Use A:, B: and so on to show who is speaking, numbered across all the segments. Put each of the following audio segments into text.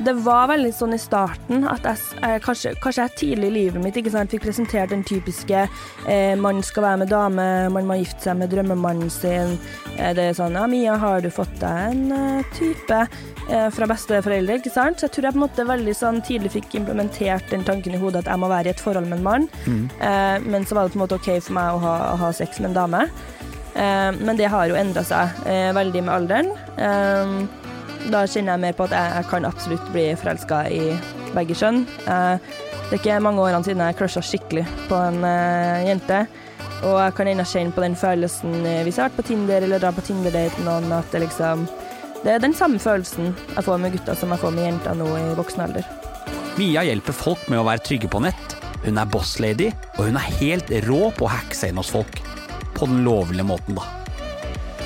A: Det var veldig sånn i starten at jeg, eh, kanskje, kanskje jeg tidlig i livet mitt ikke sant, fikk presentert den typiske eh, man skal være med dame, man må gifte seg med drømmemannen sin. Eh, det er sånn ja, Mia, har du fått deg en eh, type eh, fra besteforeldre, ikke sant? Så jeg tror jeg på en måte veldig sånn tidlig fikk implementert den tanken i hodet at jeg må være i et forhold med en mann. Mm. Eh, men så var det på en måte OK for meg å ha, å ha sex med en dame. Eh, men det har jo endra seg veldig med alderen. Da kjenner jeg mer på at jeg, kan absolutt bli forelska i begge kjønn. Eh, det er ikke mange årene siden jeg crusha skikkelig på en uh, jente. Og jeg kan ennå kjenne på den følelsen eh, hvis jeg har vært på Tinder eller drar på Tinder-date med noen, at det liksom Det er den samme følelsen jeg får med gutter som jeg får med jenter nå i voksen alder.
B: Mia hjelper folk med å være trygge på nett. Hun er bosslady, og hun er helt rå på å hacke seg inn hos folk. På den lovlige måten, da.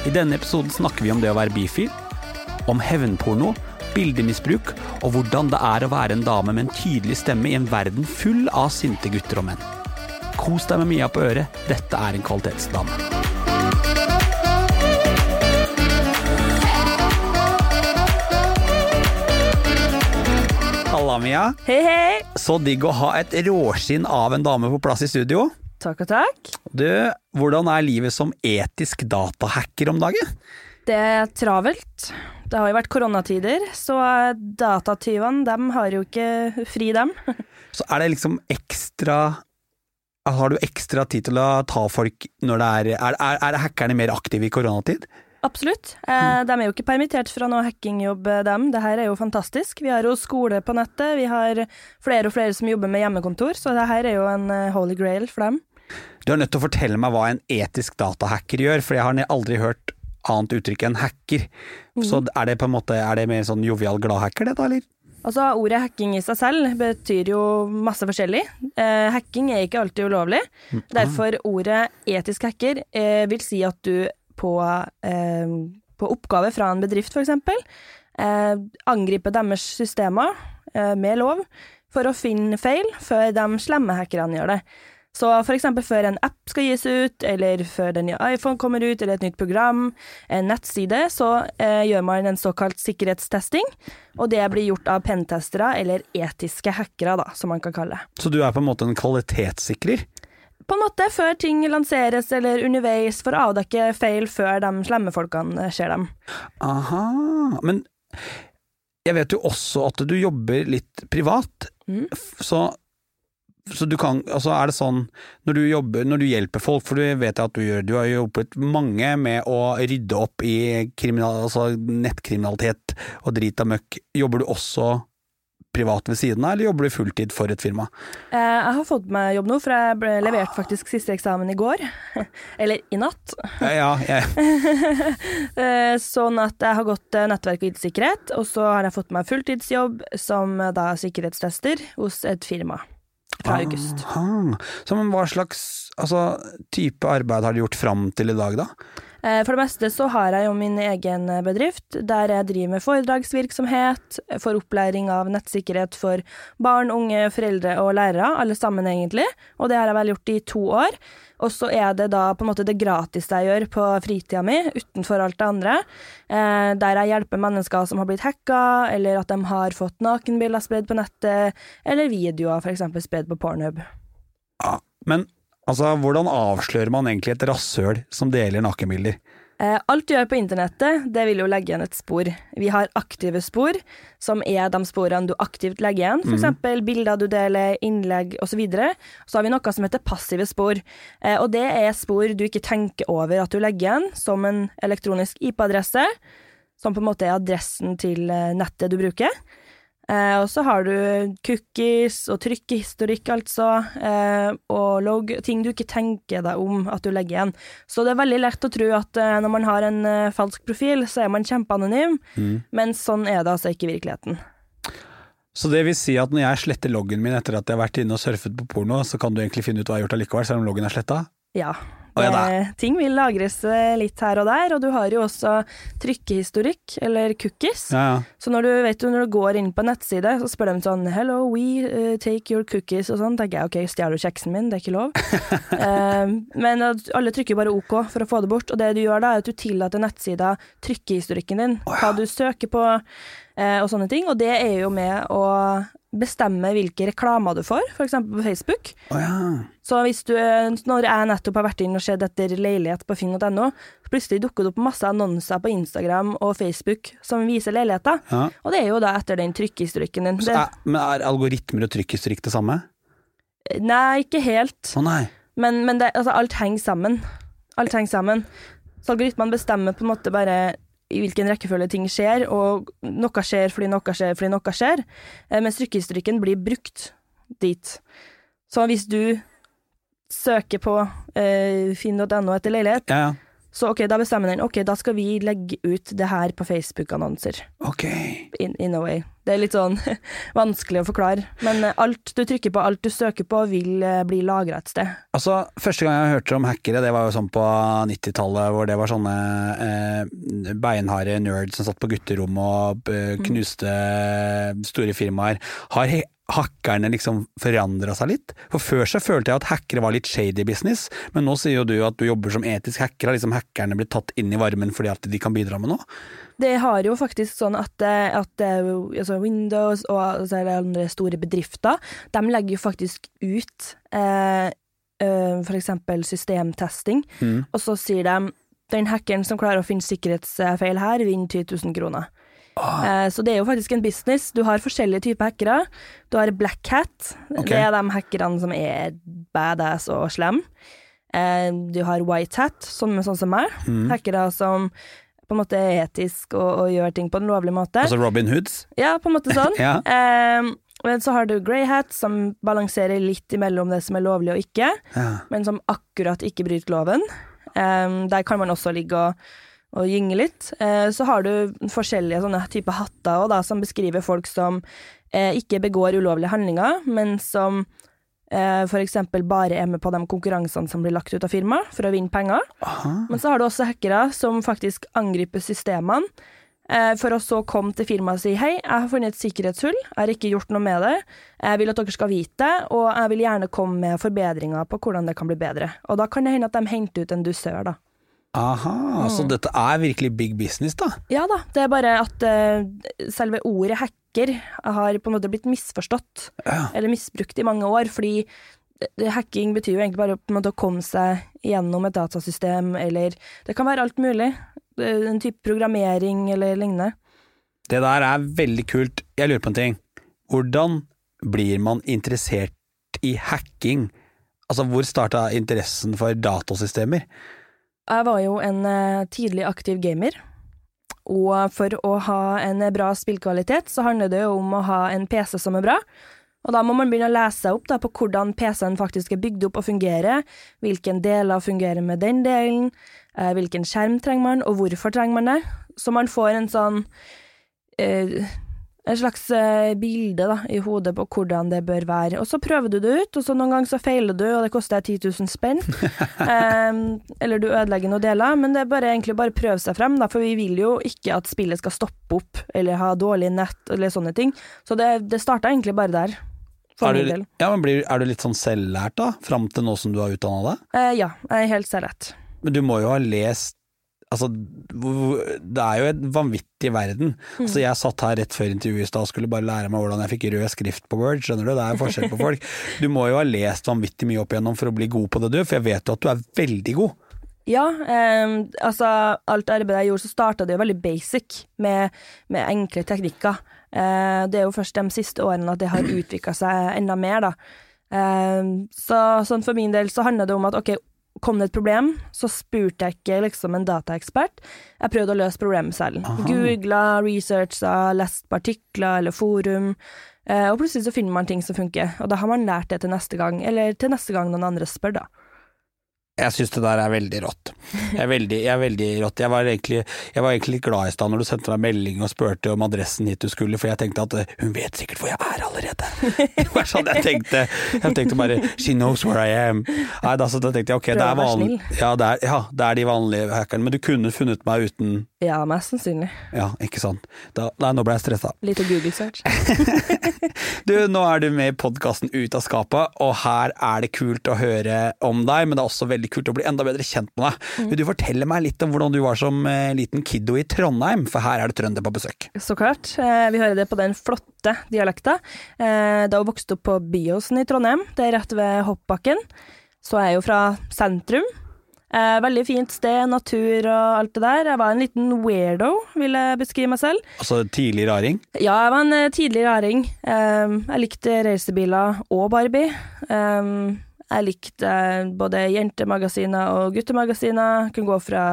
B: I denne episoden snakker vi om det å være bifil, om hevnporno, bildemisbruk og hvordan det er å være en dame med en tydelig stemme i en verden full av sinte gutter og menn. Kos deg med Mia på øret, dette er en kvalitetsdame. Halla, Mia.
A: Hei, hei.
B: Så digg å ha et råskinn av en dame på plass i studio.
A: Takk og takk.
B: Du, hvordan er livet som etisk datahacker om dagen?
A: Det er travelt. Det har jo vært koronatider, så datatyvene, dem har jo ikke fri, dem.
B: så er det liksom ekstra Har du ekstra tid til å ta folk når det er Er, er, er hackerne mer aktive i koronatid?
A: Absolutt. Eh, de er jo ikke permittert fra noe hackingjobb, dem. Det her er jo fantastisk. Vi har jo skole på nettet, vi har flere og flere som jobber med hjemmekontor, så det her er jo en eh, holy grail for dem.
B: Du er nødt til å fortelle meg hva en etisk datahacker gjør, for jeg har aldri hørt annet uttrykk enn hacker. Mm. Så er det på en måte Er det mer sånn jovial glad-hacker, det da, eller?
A: Altså, Ordet hacking i seg selv betyr jo masse forskjellig. Eh, hacking er ikke alltid ulovlig. Mm. Derfor ordet etisk hacker eh, vil si at du på, eh, på oppgave fra en bedrift, f.eks., eh, angriper deres systemer eh, med lov for å finne feil før de slemme hackerne gjør det. Så for eksempel før en app skal gis ut, eller før den nye iPhone kommer ut, eller et nytt program, en nettside, så eh, gjør man en såkalt sikkerhetstesting. Og det blir gjort av pentestere, eller etiske hackere, da, som man kan kalle det.
B: Så du er på en måte en kvalitetssikrer?
A: På en måte, før ting lanseres eller underveis, for å avdekke feil før de slemme folkene ser dem.
B: Aha, men jeg vet jo også at du jobber litt privat, mm. så så du kan, altså er det sånn, når du jobber, når du hjelper folk, for du vet at du gjør, du har hjulpet mange med å rydde opp i altså nettkriminalitet og drit og møkk, jobber du også privat ved siden av, eller jobber du fulltid for et firma?
A: Eh, jeg har fått meg jobb nå, for jeg ble levert faktisk siste eksamen i går. Eller i natt.
B: Ja, ja.
A: Eh, sånn at jeg har gått eh, nettverk og IT-sikkerhet, og så har jeg fått meg fulltidsjobb som da sikkerhetstester hos et firma fra august.
B: Så men hva slags altså, type arbeid har du gjort fram til i dag, da?
A: Eh, for det meste så har jeg jo min egen bedrift, der jeg driver med foredragsvirksomhet, for opplæring av nettsikkerhet for barn, unge, foreldre og lærere, alle sammen egentlig, og det har jeg vel gjort i to år. Og så er det da på en måte det gratis jeg gjør på fritida mi, utenfor alt det andre. Eh, der jeg hjelper mennesker som har blitt hacka, eller at de har fått nakenbilder spredd på nettet, eller videoer f.eks. spredd på Pornhub.
B: Ja, men altså, hvordan avslører man egentlig et rasshøl som deler nakenbilder?
A: Eh, alt du gjør på internettet, det vil jo legge igjen et spor. Vi har aktive spor, som er de sporene du aktivt legger igjen, f.eks. eksempel bilder du deler, innlegg osv. Så, så har vi noe som heter passive spor, eh, og det er spor du ikke tenker over at du legger igjen, som en elektronisk IP-adresse, som på en måte er adressen til eh, nettet du bruker. Eh, og så har du cookies og trykkehistorikk, altså, eh, og logg, ting du ikke tenker deg om at du legger igjen. Så det er veldig lett å tro at eh, når man har en eh, falsk profil, så er man kjempeanonym,
B: Mm.
A: men sånn er det altså ikke i virkeligheten.
B: Så det vil si at når jeg sletter loggen min etter at jeg har vært inne og surfet på porno, så kan du egentlig finne ut hva jeg har gjort allikevel, selv om loggen er sletta?
A: Ja.
B: Ja,
A: det, ting vil lagres eh, litt her og der, og du har jo også trykkehistorikk, eller cookies.
B: Ja, ja.
A: Så når du, vet du, når du går inn på en nettside, så spør de sånn 'Hello, we uh, take your cookies' og sånn. tenker jeg ok, stjeler du kjeksen min? Det er ikke lov. Eh, men alle trykker bare OK for å få det bort. Og det du gjør da, er at du tillater nettsida trykkehistorikken din, hva du søker på eh, og sånne ting. Og det er jo med å bestemme hvilke reklamer du får, f.eks. på Facebook.
B: Oh, ja.
A: Så hvis du, når jeg nettopp har vært inn og sett etter leilighet på finn.no, plutselig dukker det opp masse annonser på Instagram og Facebook som viser leiligheter.
B: ja.
A: Og det er jo da etter den trykkhistorikken din.
B: Er, men er algoritmer og trykkhistorikk det samme?
A: nei, ikke helt.
B: Å nei.
A: Men, men det, altså, alt henger sammen. Alt henger sammen. Så algoritmene bestemmer på en måte bare i hvilken rekkefølge ting skjer, og noe skjer fordi noe skjer fordi noe skjer, eh, mens rykkehistorikken blir brukt dit. Så hvis du søker på eh, finn.no etter leilighet,
B: Ja, ja.
A: så ok, da bestemmer den ok, da skal vi legge ut det her på Facebook-annonser.
B: Ok.
A: In, in a way. Det er litt sånn vanskelig å forklare, men eh, alt du trykker på, alt du søker på, vil eh, bli lagra et sted.
B: Altså, Første gang jeg hørte om hackere, det var jo sånn på 90-tallet, hvor det var sånne eh, beinharde nerds som satt på gutterom og eh, knuste store firmaer. Har hackerne liksom forandra seg litt? For Før så følte jeg at hackere var litt shady business, men nå sier jo du at du jobber som etisk hacker. Har liksom hackerne blitt tatt inn i varmen fordi at de kan bidra med noe?
A: Det har jo faktisk sånn at, eh, at eh, altså Windows og altså, andre store bedrifter, de legger jo faktisk ut eh, f.eks. for eksempel systemtesting,
B: Mm.
A: og så sier de den hackeren som klarer å finne sikkerhetsfeil her, vinner 10 000 kroner. Ah. så det er jo faktisk en business. Du har forskjellige typer hackere. Du har black hat.
B: Ok.
A: Det er de hackerne som er badass og slem. Eh, du har white hat, sånn, sånn som meg.
B: Mm.
A: Hackere som på en måte etisk og, og gjør ting på en lovlig måte.
B: Altså Robin Hoods?
A: ja, på en måte sånn.
B: Ja.
A: Eh, men så har du grey hat, som balanserer litt imellom det som er lovlig og ikke,
B: ja.
A: men som akkurat ikke bryter loven. Eh, der kan man også ligge og, og gynge litt. Eh, så har du forskjellige sånne typer hatter også, da, som beskriver folk som eh, ikke begår ulovlige handlinger, men som eh, eksempel bare er med på de konkurransene som blir lagt ut av firmaet for å vinne penger.
B: Aha.
A: Men så har du også hackere som faktisk angriper systemene, eh, for å så komme til firmaet og si hei, jeg har funnet et sikkerhetshull, jeg har ikke gjort noe med det, jeg vil at dere skal vite det, og jeg vil gjerne komme med forbedringer på hvordan det kan bli bedre. Og da kan det hende at de henter ut en dusør, da.
B: Aha, så dette er virkelig big business, da?
A: Ja da, det er bare at eh, selve ordet hacker har på en måte blitt misforstått,
B: Ja.
A: eller misbrukt i mange år, fordi det- hacking betyr jo egentlig bare på en måte å komme seg gjennom et datasystem, eller det kan være alt mulig. En type programmering eller lignende.
B: Det der er veldig kult. Jeg lurer på en ting. Hvordan blir man interessert i hacking? Altså, hvor starta interessen for datasystemer?
A: Jeg var jo en eh, tidlig aktiv gamer, og for å ha en bra spillkvalitet, så handler det jo om å ha en PC som er bra. Og da må man begynne å lese opp da, på hvordan PC-en faktisk er bygd opp og fungerer, hvilken deler fungerer med den delen, eh, hvilken skjerm trenger man, og hvorfor trenger man det. Så man får en sånn eh, en slags eh, bilde da, i hodet på hvordan det bør være. Og så prøver du det ut, og så noen ganger så feiler du, og det koster deg 10 000 spenn. um, eller du ødelegger noen deler, men det er bare, egentlig bare å prøve seg frem, da, for vi vil jo ikke at spillet skal stoppe opp, eller ha dårlig nett, eller sånne ting. Så det, det starta egentlig bare der,
B: Er du, ja, men blir, er du litt sånn selvlært, da? Fram til nå som du har utdanna deg?
A: Uh, ja, jeg er helt selvlært.
B: Men du må jo ha lest Altså, det er jo en vanvittig verden.
A: Mm.
B: Altså, jeg satt her rett før intervjuet i stad og skulle bare lære meg hvordan jeg fikk rød skrift på Word, skjønner du? Det er forskjell på folk. Du må jo ha lest vanvittig mye opp igjennom for å bli god på det du, for jeg vet jo at du er veldig god.
A: Ja, eh, altså alt arbeidet jeg gjorde, så starta det jo veldig basic, med, med enkle teknikker. Eh, det er jo først de siste årene at det har utvikla seg enda mer, da. Eh, så sånn for min del så handler det om at ok, kom det et problem, så spurte jeg ikke liksom en dataekspert. Jeg prøvde å løse problemet selv.
B: Aha.
A: Googla, researcha, lest på artikler eller forum. Eh, og plutselig så finner man ting som funker, og da har man lært det til neste gang, eller til neste gang noen andre spør, da.
B: Jeg syns det der er veldig rått. Jeg er veldig, jeg er veldig rått. Jeg var, egentlig, jeg var egentlig litt glad i stad når du sendte meg melding og spurte om adressen hit du skulle, for jeg tenkte at eh, hun vet sikkert hvor jeg er allerede. Det var sånn jeg tenkte. Jeg tenkte bare she knows where I am. Nei, da, så da tenkte jeg ok, det er vanlig. Ja, det er, ja, det er de vanlige hackerne. Men du kunne funnet meg uten
A: Ja, mest sannsynlig.
B: Ja, ikke sant. Da, nei, nå ble jeg stressa.
A: Litt å Google search.
B: Du, nå er du med i podkasten Ut av skapet, og her er det kult å høre om deg, men det er også veldig kult å bli enda bedre kjent med deg.
A: Mm.
B: Vil du fortelle meg litt om hvordan du var som eh, liten kiddo i Trondheim, for her er det trønder på besøk.
A: Så klart. Eh, Vi hører det på den flotte dialekta. Eh, Da hun vokste opp på Biosen i Trondheim, det er rett ved Hoppbakken, så er jeg jo fra sentrum. Eh, Veldig fint sted, natur og alt det der. Jeg var en liten weirdo, vil jeg beskrive meg selv.
B: Altså tidlig raring.
A: Ja, jeg var en eh, tidlig raring. Eh, Jeg likte racerbiler og Barbie. Eh, Jeg likte eh, både jentemagasiner og guttemagasiner. Kunne gå fra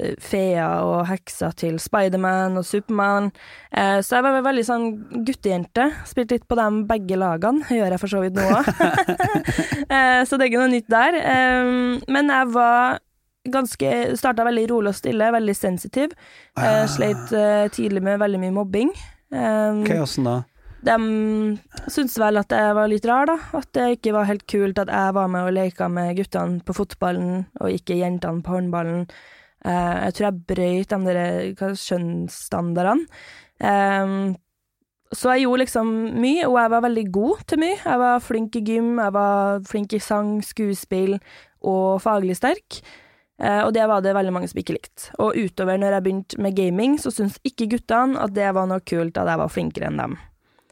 A: eh, Fea og hekser til Spiderman og Supermann. Eh, Så jeg var veldig sånn guttejente. Spilte litt på dem begge lagene, gjør jeg for så vidt nå òg. Så det er ikke noe nytt der. Eh, Men jeg var ganske Starta veldig rolig og stille, veldig sensitiv.
B: Ah.
A: Sleit eh, tidlig med veldig mye mobbing. Eh,
B: okay, da?
A: de syntes vel at jeg var litt rar, da. At det ikke var helt kult at jeg var med og leka med guttene på fotballen, og ikke jentene på håndballen. Eh, jeg tror jeg brøyt de der kjønnsstandardene. skjønnsstandardene. Eh, så jeg gjorde liksom mye, og jeg var veldig god til mye. Jeg var flink i gym, jeg var flink i sang, skuespill og faglig sterk. Eh, og det var det veldig mange som ikke likte. Og utover når jeg begynte med gaming, så syntes ikke guttene at det var noe kult at jeg var flinkere enn dem.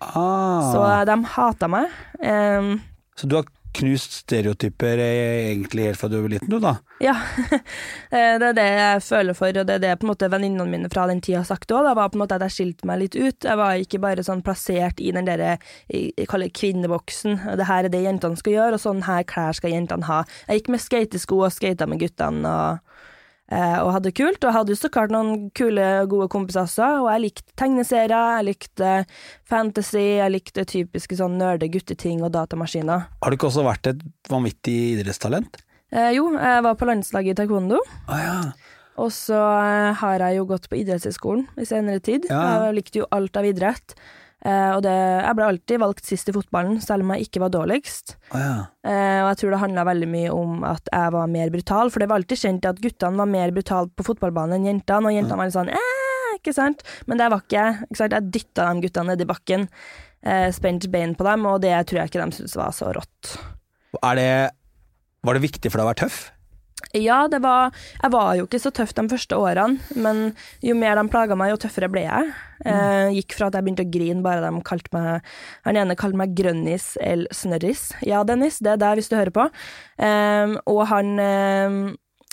B: Ah.
A: Så de hata meg. Um,
B: Så du har knust stereotyper eh, egentlig helt fra du var liten, du da?
A: ja. Eh, det er det jeg føler for, og det er det på en måte venninnene mine fra den tida har sagt òg. Det var på en måte at jeg skilte meg litt ut. Jeg var ikke bare sånn plassert i den derre kvinneboksen. Det her er det jentene skal gjøre, og sånn her klær skal jentene ha. Jeg gikk med skatesko og skata med guttene. og og hadde det kult, og jeg hadde jo så klart noen kule, gode kompiser også, og jeg likte tegneserier, jeg likte fantasy, jeg likte typiske sånn nerde gutteting og datamaskiner.
B: Har du ikke også vært et vanvittig idrettstalent?
A: Eh, jo, jeg var på landslaget i taekwondo,
B: Ah, ja.
A: og så eh, har jeg jo gått på idrettshøyskolen i senere tid.
B: Ja.
A: Jeg likte jo alt av idrett, eh, og det, jeg ble alltid valgt sist i fotballen, selv om jeg ikke var dårligst.
B: Oh, ja.
A: Eh, og jeg tror det handla veldig mye om at jeg var mer brutal, for det var alltid kjent at guttene var mer brutale på fotballbanen enn jentene, og jentene var litt sånn eh, ikke sant? Men det var ikke jeg. Ikke sant? Jeg dytta de guttene nedi i bakken, eh, spent bein på dem, og det tror jeg ikke de syntes var så rått.
B: Er det, var det viktig for deg å være tøff?
A: Ja, det var Jeg var jo ikke så tøff de første årene, men jo mer de plaga meg, jo tøffere ble jeg. Eh, gikk fra at jeg begynte å grine bare de kalte meg Han ene kalte meg Grønnis eller Snørris. Ja, Dennis, det er deg hvis du hører på. Eh, og han eh,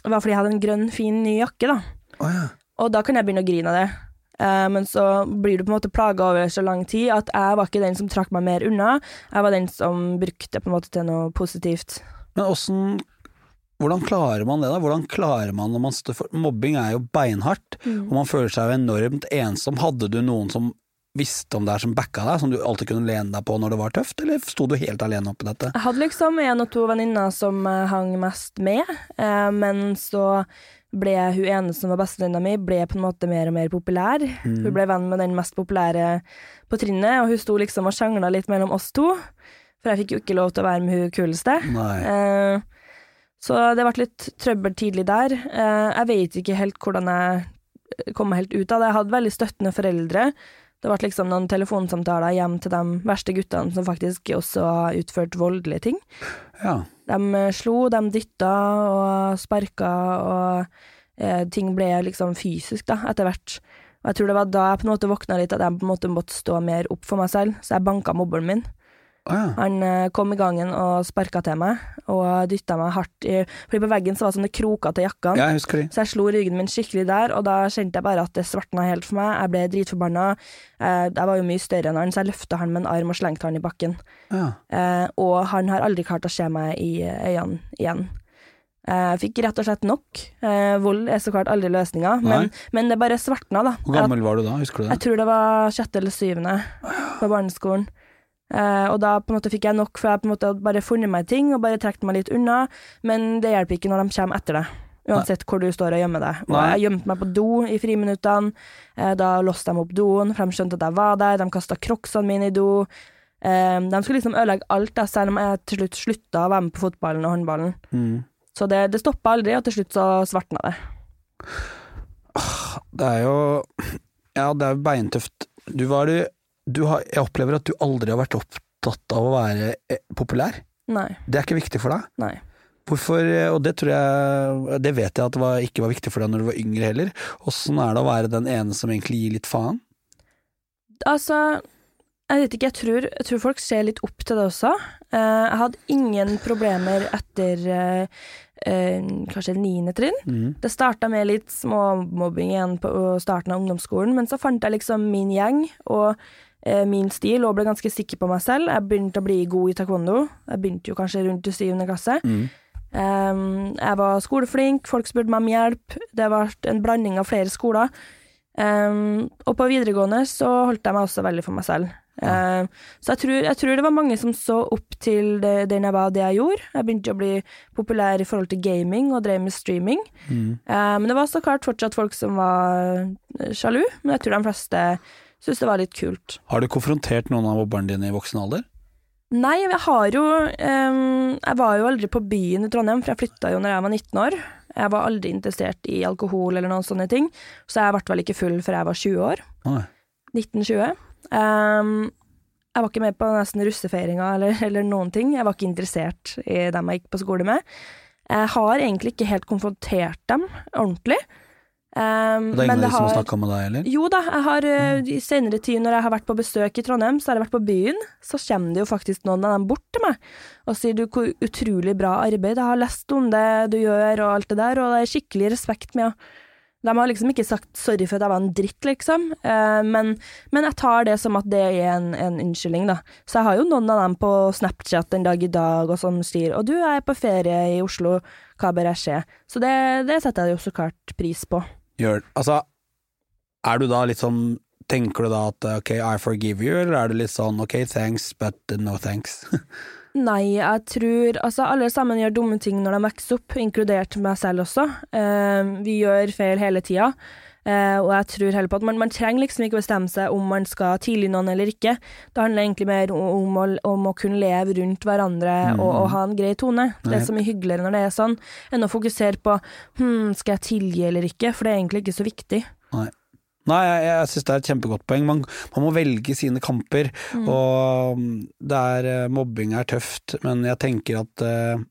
A: var fordi jeg hadde en grønn, fin, ny jakke, da.
B: Oh, ja.
A: Og da kan jeg begynne å grine av det. Eh, men så blir du på en måte plaga over så lang tid at jeg var ikke den som trakk meg mer unna. Jeg var den som brukte det på en måte til noe positivt.
B: Men åssen Hvordan klarer man det, da? Hvordan klarer man når man står for Mobbing er jo beinhardt,
A: Mm.
B: og man føler seg jo enormt ensom. Hadde du noen som visste om det her, som backa deg, som du alltid kunne lene deg på når det var tøft, eller sto du helt alene oppi dette?
A: Jeg hadde liksom en og to venninner som hang mest med, eh, men så ble hun ene som var bestevenninna mi, ble på en måte mer og mer populær.
B: Mm.
A: Hun ble venn med den mest populære på trinnet, og hun sto liksom og sjangla litt mellom oss to. For jeg fikk jo ikke lov til å være med hun kuleste.
B: Nei.
A: Eh, så det ble litt trøbbel tidlig der. Eh, jeg vet ikke helt hvordan jeg kom meg helt ut av det. Jeg hadde veldig støttende foreldre. Det ble liksom noen telefonsamtaler hjem til de verste guttene som faktisk også har utført voldelige ting.
B: Ja.
A: De eh, slo, de dytta og sparka, og eh, ting ble liksom fysisk da, etter hvert. Og jeg tror det var da jeg på en måte våkna litt, at jeg på en måte måtte stå mer opp for meg selv, så jeg banka mobberen min.
B: Ja.
A: Han eh, kom i gangen og sparka til meg, og dytta meg hardt i Fordi på veggen så var det sånne kroker til jakkene.
B: ja, jeg.
A: Så jeg slo ryggen min skikkelig der, og da kjente jeg bare at det svartna helt for meg. Jeg ble dritforbanna. Eh, jeg var jo mye større enn han, så jeg løfta han med en arm og slengte han i bakken.
B: Ja.
A: Eh, og han har aldri klart å se meg i øynene igjen. Jeg fikk rett og slett nok. Vold er så klart aldri løsninga, men, men det bare svartna, da.
B: Hvor gammel var du da, husker du
A: Jeg tror det var sjette eller syvende på barneskolen. Eh, og da på en måte fikk jeg nok, for jeg på en måte hadde bare funnet meg ting og bare trukket meg litt unna. Men det hjelper ikke når de kommer etter deg, uansett hvor du står og gjemmer deg. Og
B: Nei.
A: jeg gjemte meg på do i friminuttene. Eh, da låste de opp doen, for de skjønte at jeg var der. De kasta crocsene mine i do. Eh, de skulle liksom ødelegge alt, da, selv om jeg til slutt slutta å være med på fotballen og håndballen.
B: Mm.
A: Så det, det stoppa aldri, og til slutt så svartna det.
B: Det er jo Ja, det er jo beintøft. Du var du har, Jeg opplever at du aldri har vært opptatt av å være eh, populær.
A: Nei.
B: Det er ikke viktig for deg.
A: Nei.
B: Hvorfor, eh, og det tror jeg Det vet jeg at det var, ikke var viktig for deg når du var yngre heller. Åssen er det å være den ene som egentlig gir litt faen?
A: Altså, jeg vet ikke, jeg tror, jeg tror folk ser litt opp til det også. Eh, jeg hadde ingen problemer etter kanskje niende trinn.
B: Mm.
A: Det starta med litt småmobbing igjen på starten av ungdomsskolen, men så fant jeg liksom min gjeng og min stil, og ble ganske sikker på meg selv. Jeg begynte å bli god i taekwondo. Jeg begynte jo kanskje rundt i syvende klasse.
B: Mm.
A: Um, jeg var skoleflink, folk spurte meg om hjelp. Det ble en blanding av flere skoler. Um, og på videregående så holdt jeg meg også veldig for meg selv. Um, så jeg tror, jeg tror det var mange som så opp til det, den jeg var, det jeg gjorde. Jeg begynte å bli populær i forhold til gaming og drev med streaming.
B: Mm.
A: Uh, men det var så klart fortsatt folk som var eh, sjalu, men jeg tror de fleste syntes det var litt kult.
B: Har du konfrontert noen av mobberne dine i voksen alder?
A: Nei, jeg har jo um, Jeg var jo aldri på byen i Trondheim, for jeg flytta jo når jeg var 19 år. Jeg var aldri interessert i alkohol eller noen sånne ting, så jeg ble vel ikke full før jeg var 20 år.
B: Nei.
A: 1920. Um, jeg var ikke med på nesten russefeiringa eller, eller noen ting. Jeg var ikke interessert i dem jeg gikk på skole med. Jeg har egentlig ikke helt konfrontert dem ordentlig.
B: Og det er ingen av de som har snakka med deg, eller?
A: jo da, jeg har mm. i senere tid når jeg har vært på besøk i Trondheim, så har jeg vært på byen, så kommer det jo faktisk noen av dem bort til meg og sier du hvor utrolig bra arbeid, jeg har lest om det du gjør og alt det der, og det er skikkelig respekt med å de har liksom ikke sagt sorry for at jeg var en dritt, liksom, eh, men, men jeg tar det som at det er en, en unnskyldning, da. Så jeg har jo noen av dem på Snapchat en dag i dag og som sier 'og du er på ferie i Oslo, hva bør jeg skje?' Så det, det setter jeg jo så klart pris på.
B: Gjør, altså, er du da litt sånn Tenker du da at ok, I forgive you, eller er du litt sånn ok, thanks, but no thanks?
A: Nei, jeg tror Altså, alle sammen gjør dumme ting når de vokser opp, inkludert meg selv også. Uh, vi gjør feil hele tida. Eh, og jeg tror heller på at man, man trenger liksom ikke bestemme seg om man skal tilgi noen eller ikke. Det handler egentlig mer om, å, om å kunne leve rundt hverandre og, og ha en grei tone. Det er så mye hyggeligere når det er sånn, enn å fokusere på hm, skal jeg tilgi eller ikke, for det er egentlig ikke så viktig.
B: Nei. Nei, jeg, jeg syns det er et kjempegodt poeng. Man, man må velge sine kamper, og mm, det er eh, Mobbing er tøft, men jeg tenker at eh,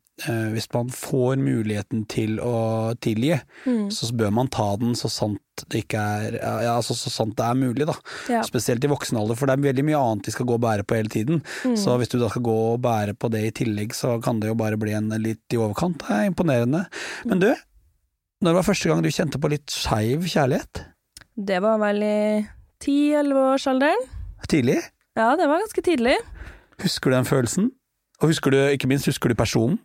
B: hvis man får muligheten til å tilgi, så bør man ta den så sant det ikke er ja, altså så sant det er mulig, da.
A: Ja.
B: Spesielt i voksen alder, for det er veldig mye annet vi skal gå og bære på hele tiden. Så hvis du da skal gå og bære på det i tillegg, så kan det jo bare bli en litt i overkant. Det er imponerende. Men du, når var første gang du kjente på litt skeiv kjærlighet?
A: Det var vel i 10-11-årsalderen.
B: Tidlig?
A: Ja, det var ganske tidlig.
B: Husker du den følelsen? Og husker du, ikke minst, husker du personen?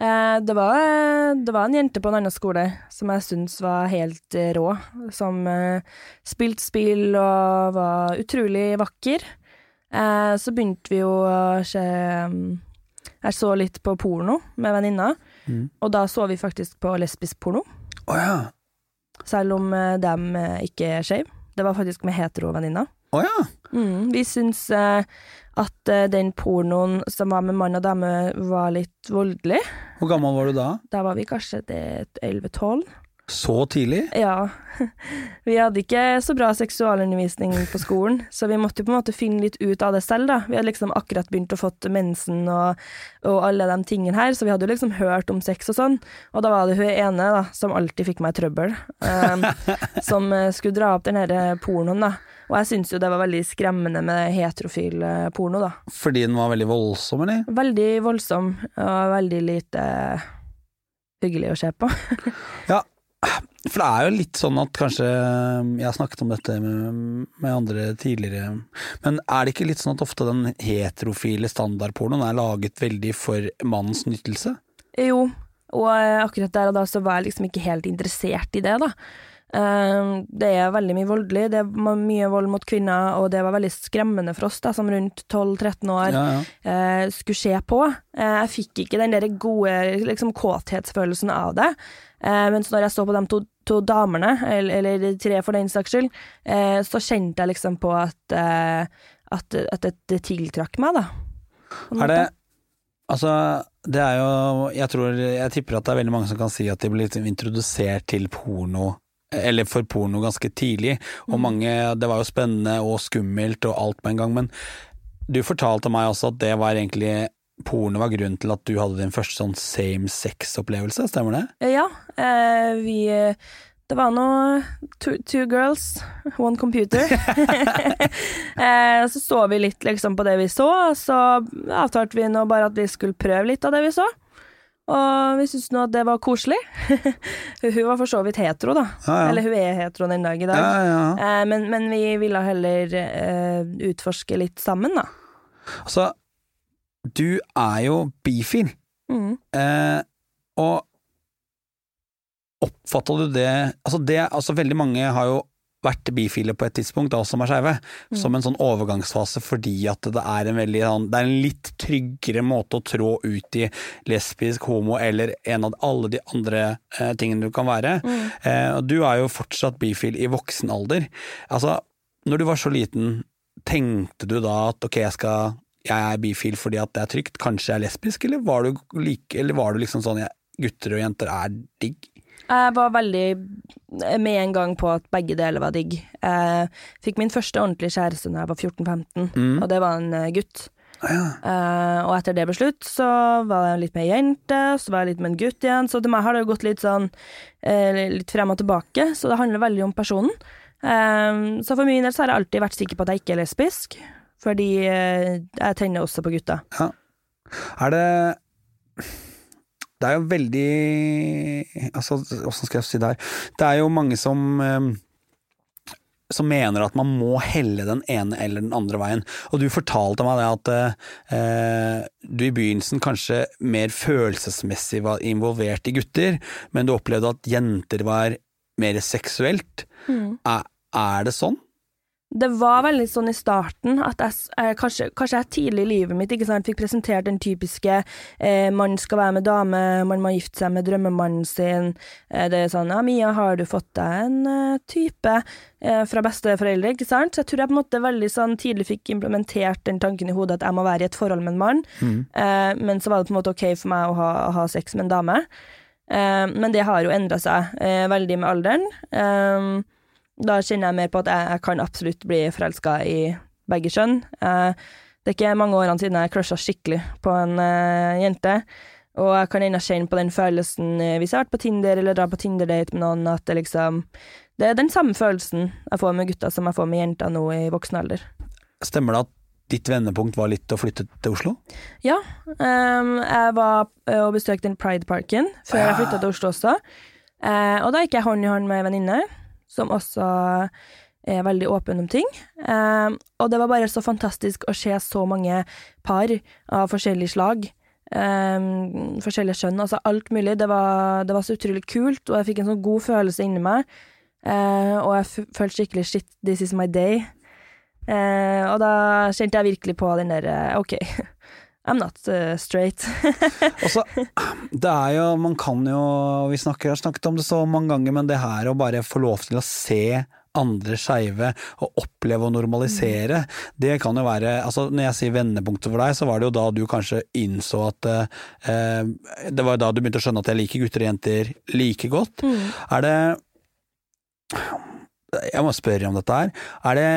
A: Eh, det, var, det var en jente på en annen skole som jeg syntes var helt eh, rå. Som eh, spilte spill og var utrolig vakker. Eh, så begynte vi jo å se Jeg så litt på porno med venninna,
B: Mm.
A: og da så vi faktisk på lesbisk porno.
B: Oh, ja.
A: Selv om eh, dem eh, ikke er skeive. Det var faktisk med hetero-venninna.
B: Å ja.
A: Mm, vi syns eh, at uh, den pornoen som var med mann og dame, var litt voldelig.
B: Hvor gammel var du da?
A: Da var vi kanskje 11-12.
B: Så tidlig?
A: Ja. Vi hadde ikke så bra seksualundervisning på skolen, så vi måtte på en måte finne litt ut av det selv, da. Vi hadde liksom akkurat begynt å fått mensen og, og alle de tingene her, så vi hadde jo liksom hørt om sex og sånn. Og da var det hun ene, da, som alltid fikk meg i trøbbel, um, som eh, skulle dra opp den her pornoen, da. Og jeg syns jo det var veldig skremmende med heterofil eh, porno, da.
B: Fordi den var veldig voldsom, eller?
A: Veldig voldsom og veldig lite hyggelig å se på.
B: Ja, for det er jo litt sånn at kanskje Jeg har snakket om dette med, med andre tidligere, men er det ikke litt sånn at ofte den heterofile standardpornoen er laget veldig for mannens nyttelse?
A: Jo, og eh, akkurat der og da så var jeg liksom ikke helt interessert i det, da. Eh, det er veldig mye voldelig, det er mye vold mot kvinner, og det var veldig skremmende for oss da, som rundt 12-13 år
B: Ja, ja.
A: eh, skulle se på. Eh, jeg fikk ikke den der gode liksom, kåthetsfølelsen av det. Eh, mens når jeg så på de to, to damene, eller, eller tre for den saks skyld, så kjente jeg liksom på at, at, at det, det tiltrakk meg, da.
B: Er det. Altså, det er jo Jeg tror Jeg tipper at det er veldig mange som kan si at de blir liksom introdusert til porno eller for porno ganske tidlig, og
A: Mm.
B: mange Det var jo spennende og skummelt og alt på en gang, men du fortalte meg også at det var egentlig Porno var grunnen til at du hadde din første sånn same sex-opplevelse, stemmer det?
A: Eh, Ja, eh, vi Det var noe two, two girls, one computer. eh, så så vi litt liksom på det vi så, og så avtalte vi nå bare at vi skulle prøve litt av det vi så. Og vi syntes nå at det var koselig. hun var for så vidt hetero, da.
B: Ja, ja.
A: Eller hun er hetero den dag i dag.
B: Ja.
A: Eh, men, men vi ville heller uh, utforske litt sammen, da.
B: Altså, du er jo bifil,
A: Mm.
B: Uh, og oppfatta du det Altså, det Altså, veldig mange har jo vært bifile på et tidspunkt, da som er skeive, som en sånn overgangsfase fordi at det er en veldig sånn Det er en litt tryggere måte å trå ut i lesbisk, homo eller en av alle de andre eh, tingene du kan være. Eh, du er jo fortsatt bifil i voksen alder. Altså, når du var så liten, tenkte du da at ok, jeg skal jeg er bifil fordi at det er trygt, kanskje jeg er lesbisk, eller var du, like, eller var du liksom sånn jeg, gutter og jenter er digg?
A: Jeg var veldig med en gang på at begge deler var digg. Jeg fikk min første ordentlige kjæreste da jeg var 14-15,
B: Mm.
A: og det var en eh, gutt.
B: Ja.
A: uh, og etter det ble slutt, så var jeg litt med ei jente, så var jeg litt med en gutt igjen. Så til meg har det jo gått litt sånn uh, litt frem og tilbake, så det handler veldig om personen. Uh, så for min del så har jeg alltid vært sikker på at jeg ikke er lesbisk, fordi eh, jeg tenner også på gutter.
B: Er det Det er jo veldig Altså, åssen skal jeg si det her? Det er jo mange som eh, som mener at man må helle den ene eller den andre veien. Og du fortalte meg det at eh, du i begynnelsen kanskje mer følelsesmessig var involvert i gutter, men du opplevde at jenter var mer seksuelt. Er, er det sånn?
A: Det var veldig sånn i starten at jeg, eh, kanskje, kanskje jeg tidlig i livet mitt sant, fikk presentert den typiske eh, man skal være med dame, man må gifte seg med drømmemannen sin. Eh, det er sånn ja, Mia, har du fått deg en eh, type eh, fra besteforeldre, ikke sant? Så jeg tror jeg på en måte veldig sånn tidlig fikk implementert den tanken i hodet at jeg må være i et forhold med en mann. Eh, men så var det på en måte ok for meg å ha, å ha sex med en dame. Eh, men det har jo endra seg veldig med alderen. Eh, da kjenner jeg mer på at jeg, jeg kan absolutt bli forelska i begge kjønn. Eh, det er ikke mange årene siden jeg crusha skikkelig på en eh, jente. Og jeg kan ennå kjenne på den følelsen eh, hvis jeg har vært på Tinder eller drar på Tinder-date med noen, at det liksom Det er den samme følelsen jeg får med gutta som jeg får med jenter nå i voksen alder.
B: Stemmer det at ditt vendepunkt var litt å flytte til Oslo?
A: Ja, Um, jeg var og besøkte den Pride-parken før jeg flytta til Oslo også. Uh, og da gikk jeg hånd i hånd med ei venninne, som også er veldig åpen om ting. Eh, og det var bare så fantastisk å se så mange par av forskjellig slag. Eh, forskjellige kjønn, altså alt mulig. Det var, det var så utrolig kult, og jeg fikk en sånn god følelse inni meg. Eh, og jeg følte skikkelig shit, this is my day. Eh, og da kjente jeg virkelig på den der eh, OK, I'm not uh, straight.
B: Også, det er jo, man kan jo, vi snakker, har snakket om det så mange ganger, men det her å bare få lov til å se andre skeive og oppleve og normalisere, det kan jo være altså Når jeg sier vendepunktet for deg, så var det jo da du kanskje innså at eh, Det var jo da du begynte å skjønne at jeg liker gutter og jenter like godt. Er det Jeg må spørre om dette her. Er det,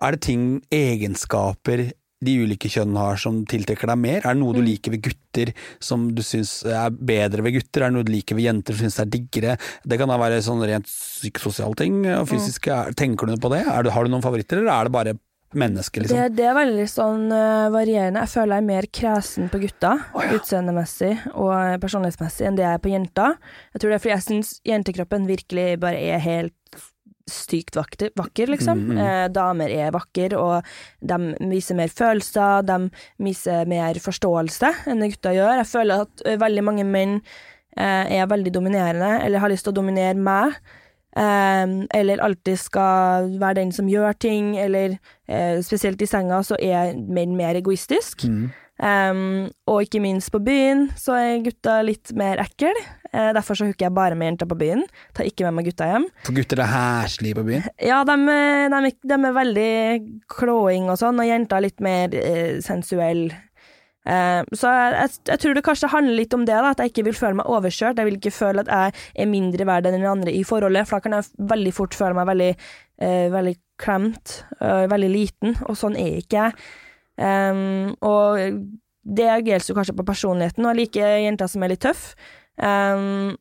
B: er det ting, egenskaper de ulike kjønn har som tiltrekker deg mer? Er det noe du liker ved gutter som du syns er bedre ved gutter? Er det noe du liker ved jenter som syns er diggere? Det kan da være sånn rent psykososiale ting og fysiske. Mm. Tenker du på det? Det? Har du noen favoritter, eller er det bare menneske, liksom?
A: Det, det er veldig sånn eh, varierende. Jeg føler jeg er mer kresen på gutta, utseendemessig og personlighetsmessig, enn det jeg er på jenter. Jeg tror det er fordi jeg syns jentekroppen virkelig bare er helt stygt vakker, liksom.
B: Mm, mm.
A: Eh, damer er vakre, og de viser mer følelser, de viser mer forståelse enn det gutta gjør. Jeg føler at eh, veldig mange menn eh, er veldig dominerende, eller har lyst til å dominere meg. Eller alltid skal være den som gjør ting, eller spesielt i senga så er menn mer egoistisk.
B: Mm.
A: Um, og ikke minst på byen så er gutta litt mer ekkel. Uh, derfor så hooker jeg bare med jenter på byen. Tar ikke med meg gutta hjem.
B: For gutter er heslige på byen.
A: Ja, de, er- de, de er veldig klåing og sånn, og jenter er litt mer uh, sensuelle. Uh, så jeg, jeg, jeg tror det kanskje handler litt om det, da, at jeg ikke vil føle meg overkjørt. Jeg vil ikke føle at jeg er mindre verd enn den andre i forholdet, for da kan jeg veldig fort føle meg veldig, uh, veldig klemt, uh, veldig liten, og sånn er ikke jeg. Um, og det gjelder jo kanskje på personligheten, og jeg liker jenter som er litt tøff. Um,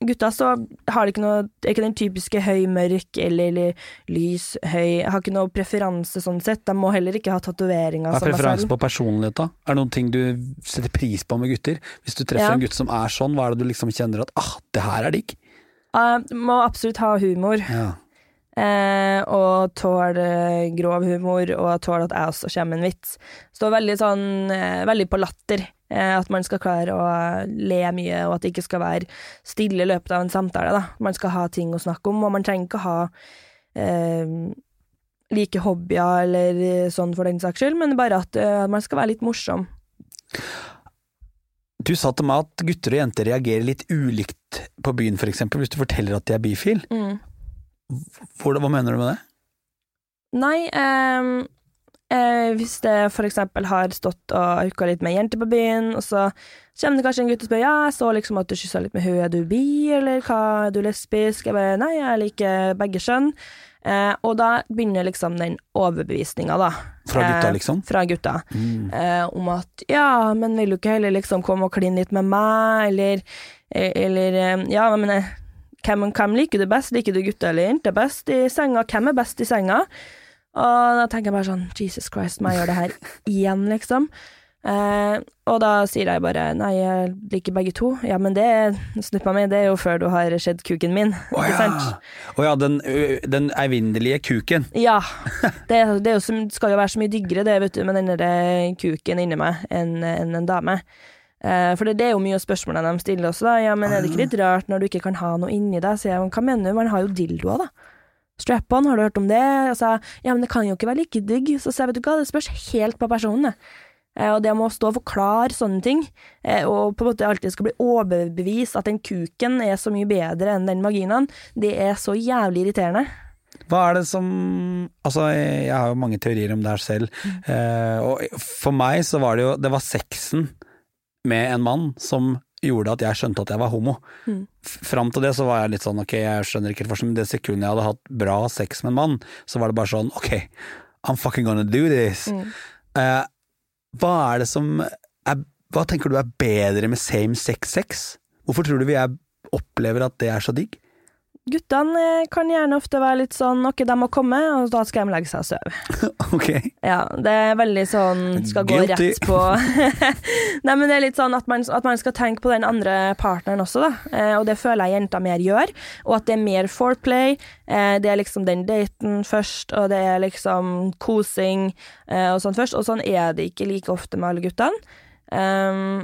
A: gutta så har de ikke noe er ikke den typiske høy, mørk eller, eller lys, høy har ikke noe preferanse sånn sett. De må heller ikke ha tatoveringer
B: Hva er preferanse på personlighet, da? Er det noen ting du setter pris på med gutter? Hvis du treffer
A: Ja.
B: en gutt som er sånn, hva er det du liksom kjenner at ah, det her er digg?
A: Uh, må absolutt ha humor,
B: Ja.
A: Eh, og tåle eh, grov humor, og tåler at jeg også kommer med en vits. Står veldig sånn eh, veldig på latter. Eh, at man skal klare å le mye, og at det ikke skal være stille i løpet av en samtale. Da. Man skal ha ting å snakke om, og man trenger ikke ha eh, like hobbyer eller eh, sånn for den saks skyld, men bare at man skal være litt morsom.
B: Du sa til meg at gutter og jenter reagerer litt ulikt på byen, eksempel, hvis du forteller at de er bifil.
A: Mm.
B: Hvor, hva mener du med det?
A: Nei, um, eh, hvis det eksempel har stått og hooka litt med jenter på byen, og så kommer det kanskje en gutt og spør ja, jeg så liksom at du kyssa litt med henne, er du bi, eller hva, er du lesbisk? Jeg bare nei, jeg liker begge kjønn. Eh, og da begynner liksom den overbevisninga, da.
B: Fra gutta,
A: Eh,
B: liksom?
A: Fra gutta.
B: Mm.
A: Eh, om at ja, men vil du ikke heller liksom komme og kline litt med meg, eller, eh, eller eh, ja, men eh, hvem, hvem liker du best? Liker du gutter eller jenter best i senga? Hvem er best i senga? Og da tenker jeg bare sånn Jesus Christ, må jeg gjøre det her igjen, liksom? Eh, og da sier jeg bare nei, jeg liker begge to. Ja, men det snuppa mi, det er jo før du har sett kuken min,
B: Å
A: oh,
B: ja. oh, ja, den, den evinnelige kuken.
A: Ja. Det, det jo, som- skal jo være så mye diggere det, vet du, med den der kuken inni meg enn enn en dame. Eh, for det, det er jo mye av spørsmålene de stiller også, da. Ja, men er det ikke litt rart når du ikke kan ha noe inni deg? Sier jeg, hva mener du, man har jo dildoer, da. Strap-on, har du hørt om det? Og sa ja, men det kan jo ikke være like digg. Så sa jeg, vet du hva, det spørs helt på personen, det. Eh, og det med å stå og forklare sånne ting, eh, og på en måte alltid skal bli overbevist at den kuken er så mye bedre enn den vaginaen, det er så jævlig irriterende.
B: Hva er det som Altså, jeg har jo mange teorier om det her selv, eh, og for meg så var det jo Det var sexen med en mann som gjorde at jeg skjønte at jeg var homo.
A: Mm.
B: Fram til det så var jeg litt sånn ok, jeg skjønner ikke helt forskjellen, men det sekundet jeg hadde hatt bra sex med en mann, så var det bare sånn ok, I'm fucking gonna do this.
A: Mm.
B: Uh, hva er det som er Hva tenker du er bedre med same sex sex? Hvorfor tror du vi er, opplever at det er så digg?
A: Guttene eh, kan gjerne ofte være litt sånn ok, de må komme, og da skal de legge seg og sove.
B: ok.
A: Ja, det er veldig sånn skal gå
B: Guilty.
A: rett på Nei, men det er litt sånn at man, at man skal tenke på den andre partneren også, da. Eh, og det føler jeg jenter mer gjør. Og at det er mer foreplay. Eh, det er liksom den daten først, og det er liksom kosing eh, og sånn først. Og sånn er det ikke like ofte med alle guttene. Um,